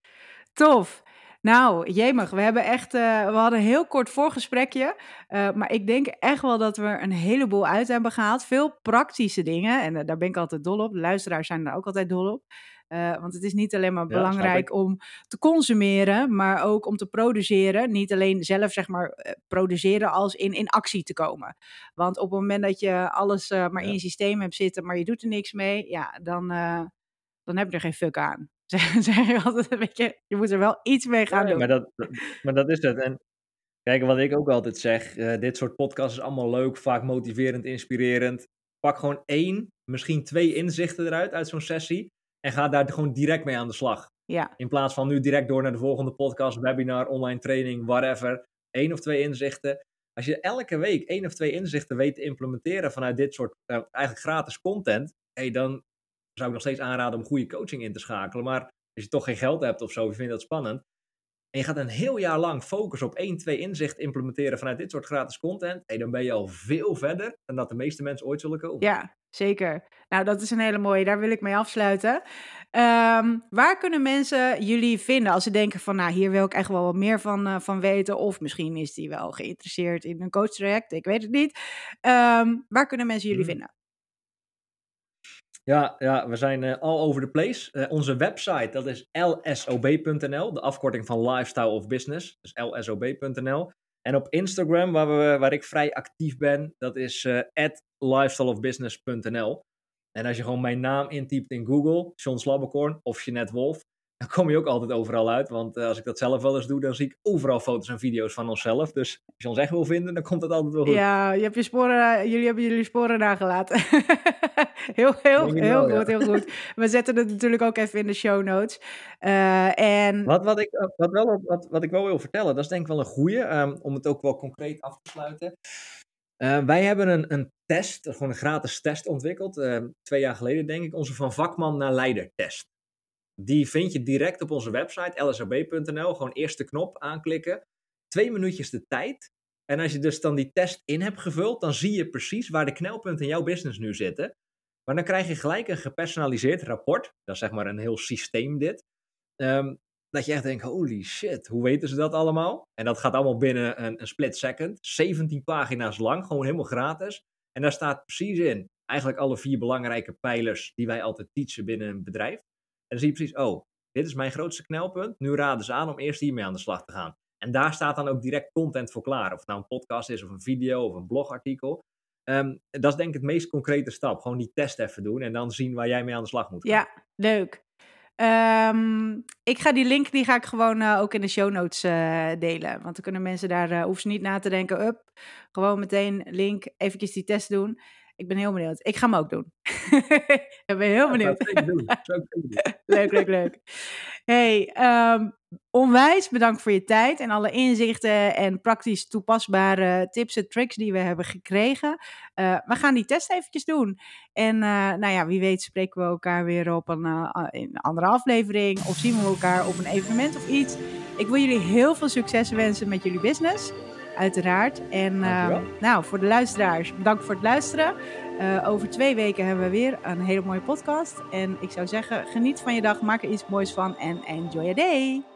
Tof. Nou, jemig, we hebben echt, uh, we hadden een heel kort voorgesprekje, uh, maar ik denk echt wel dat we een heleboel uit hebben gehaald. Veel praktische dingen en uh, daar ben ik altijd dol op. De luisteraars zijn daar ook altijd dol op. want het is niet alleen maar belangrijk om te consumeren, maar ook om te produceren. Niet alleen zelf, zeg maar, produceren als in, in actie te komen. Want op het moment dat je alles maar in je systeem hebt zitten, maar je doet er niks mee, ja, dan, dan heb je er geen fuck aan. zeg je altijd een beetje, je moet er wel iets mee gaan doen. Maar dat, maar dat is het. En kijk, wat ik ook altijd zeg, dit soort podcasts is allemaal leuk, vaak motiverend, inspirerend. Pak gewoon één, misschien twee inzichten eruit uit zo'n sessie en ga daar gewoon direct mee aan de slag. Ja. In plaats van nu direct door naar de volgende podcast, webinar, online training, whatever. Eén of twee inzichten. Als je elke week één of twee inzichten weet te implementeren vanuit dit soort uh, eigenlijk gratis content, hey, dan zou ik nog steeds aanraden om goede coaching in te schakelen. Maar als je toch geen geld hebt of zo, je vindt dat spannend. En je gaat een heel jaar lang focussen op één, twee inzichten implementeren vanuit dit soort gratis content. Hey, dan ben je al veel verder dan dat de meeste mensen ooit zullen komen. Ja, zeker. Nou, dat is een hele mooie. Daar wil ik mee afsluiten. Um, waar kunnen mensen jullie vinden als ze denken van, nou, hier wil ik echt wel wat meer van, uh, van weten. Of misschien is die wel geïnteresseerd in een coach traject. Ik weet het niet. Um, waar kunnen mensen jullie hmm. vinden? Ja, ja we zijn uh, all over the place. Uh, onze website, dat is lsob.nl, de afkorting van Lifestyle of Business. Dus lsob.nl. En op Instagram, waar, waar ik vrij actief ben, dat is uh, lifestyleofbusiness.nl. En als je gewoon mijn naam intypt in Google, John Slabbekorn of Jeanette Wolf, dan kom je ook altijd overal uit. Want uh, als ik dat zelf wel eens doe, dan zie ik overal foto's en video's van onszelf. Dus als je ons echt wil vinden, dan komt dat altijd wel goed. Ja, je hebt je sporen, jullie hebben jullie sporen nagelaten. heel, heel, heel goed, heel goed. We zetten het natuurlijk ook even in de show notes. Uh, en... wat, wat, ik, wat, wel, wat, wat ik wel wil vertellen, dat is denk ik wel een goede, um, om het ook wel concreet af te sluiten. Uh, wij hebben een, een test, gewoon een gratis test ontwikkeld, uh, twee jaar geleden denk ik, onze van vakman naar leider test. Die vind je direct op onze website lsob.nl. Gewoon eerste knop aanklikken. Twee minuutjes de tijd. En als je dus dan die test in hebt gevuld, dan zie je precies waar de knelpunten in jouw business nu zitten. Maar dan krijg je gelijk een gepersonaliseerd rapport. Dat is zeg maar een heel systeem dit. Um, dat je echt denkt, holy shit, hoe weten ze dat allemaal? En dat gaat allemaal binnen een, een split second. 17 pagina's lang, gewoon helemaal gratis. En daar staat precies in, eigenlijk alle vier belangrijke pijlers die wij altijd teachen binnen een bedrijf. Dan zie je precies, oh, dit is mijn grootste knelpunt. Nu raden ze aan om eerst hiermee aan de slag te gaan. En daar staat dan ook direct content voor klaar. Of het nou een podcast is, of een video, of een blogartikel. Um, dat is denk ik het meest concrete stap. Gewoon die test even doen en dan zien waar jij mee aan de slag moet gaan. Ja, leuk. Um, ik ga die link die ga ik gewoon uh, ook in de show notes uh, delen. Want dan kunnen mensen daar, uh, hoeven ze niet na te denken. Up, gewoon meteen link, eventjes die test doen. Ik ben heel benieuwd. Ik ga hem ook doen. ik ben heel benieuwd. leuk, leuk, leuk. Hey, um, onwijs bedankt voor je tijd en alle inzichten en praktisch toepasbare tips en tricks die we hebben gekregen. Uh, we gaan die test eventjes doen. En uh, nou ja, wie weet spreken we elkaar weer op een, uh, een andere aflevering of zien we elkaar op een evenement of iets. Ik wil jullie heel veel succes wensen met jullie business uiteraard. En uh, nou, voor de luisteraars, bedankt voor het luisteren. Uh, over twee weken hebben we weer een hele mooie podcast. En ik zou zeggen, geniet van je dag, maak er iets moois van en enjoy your day.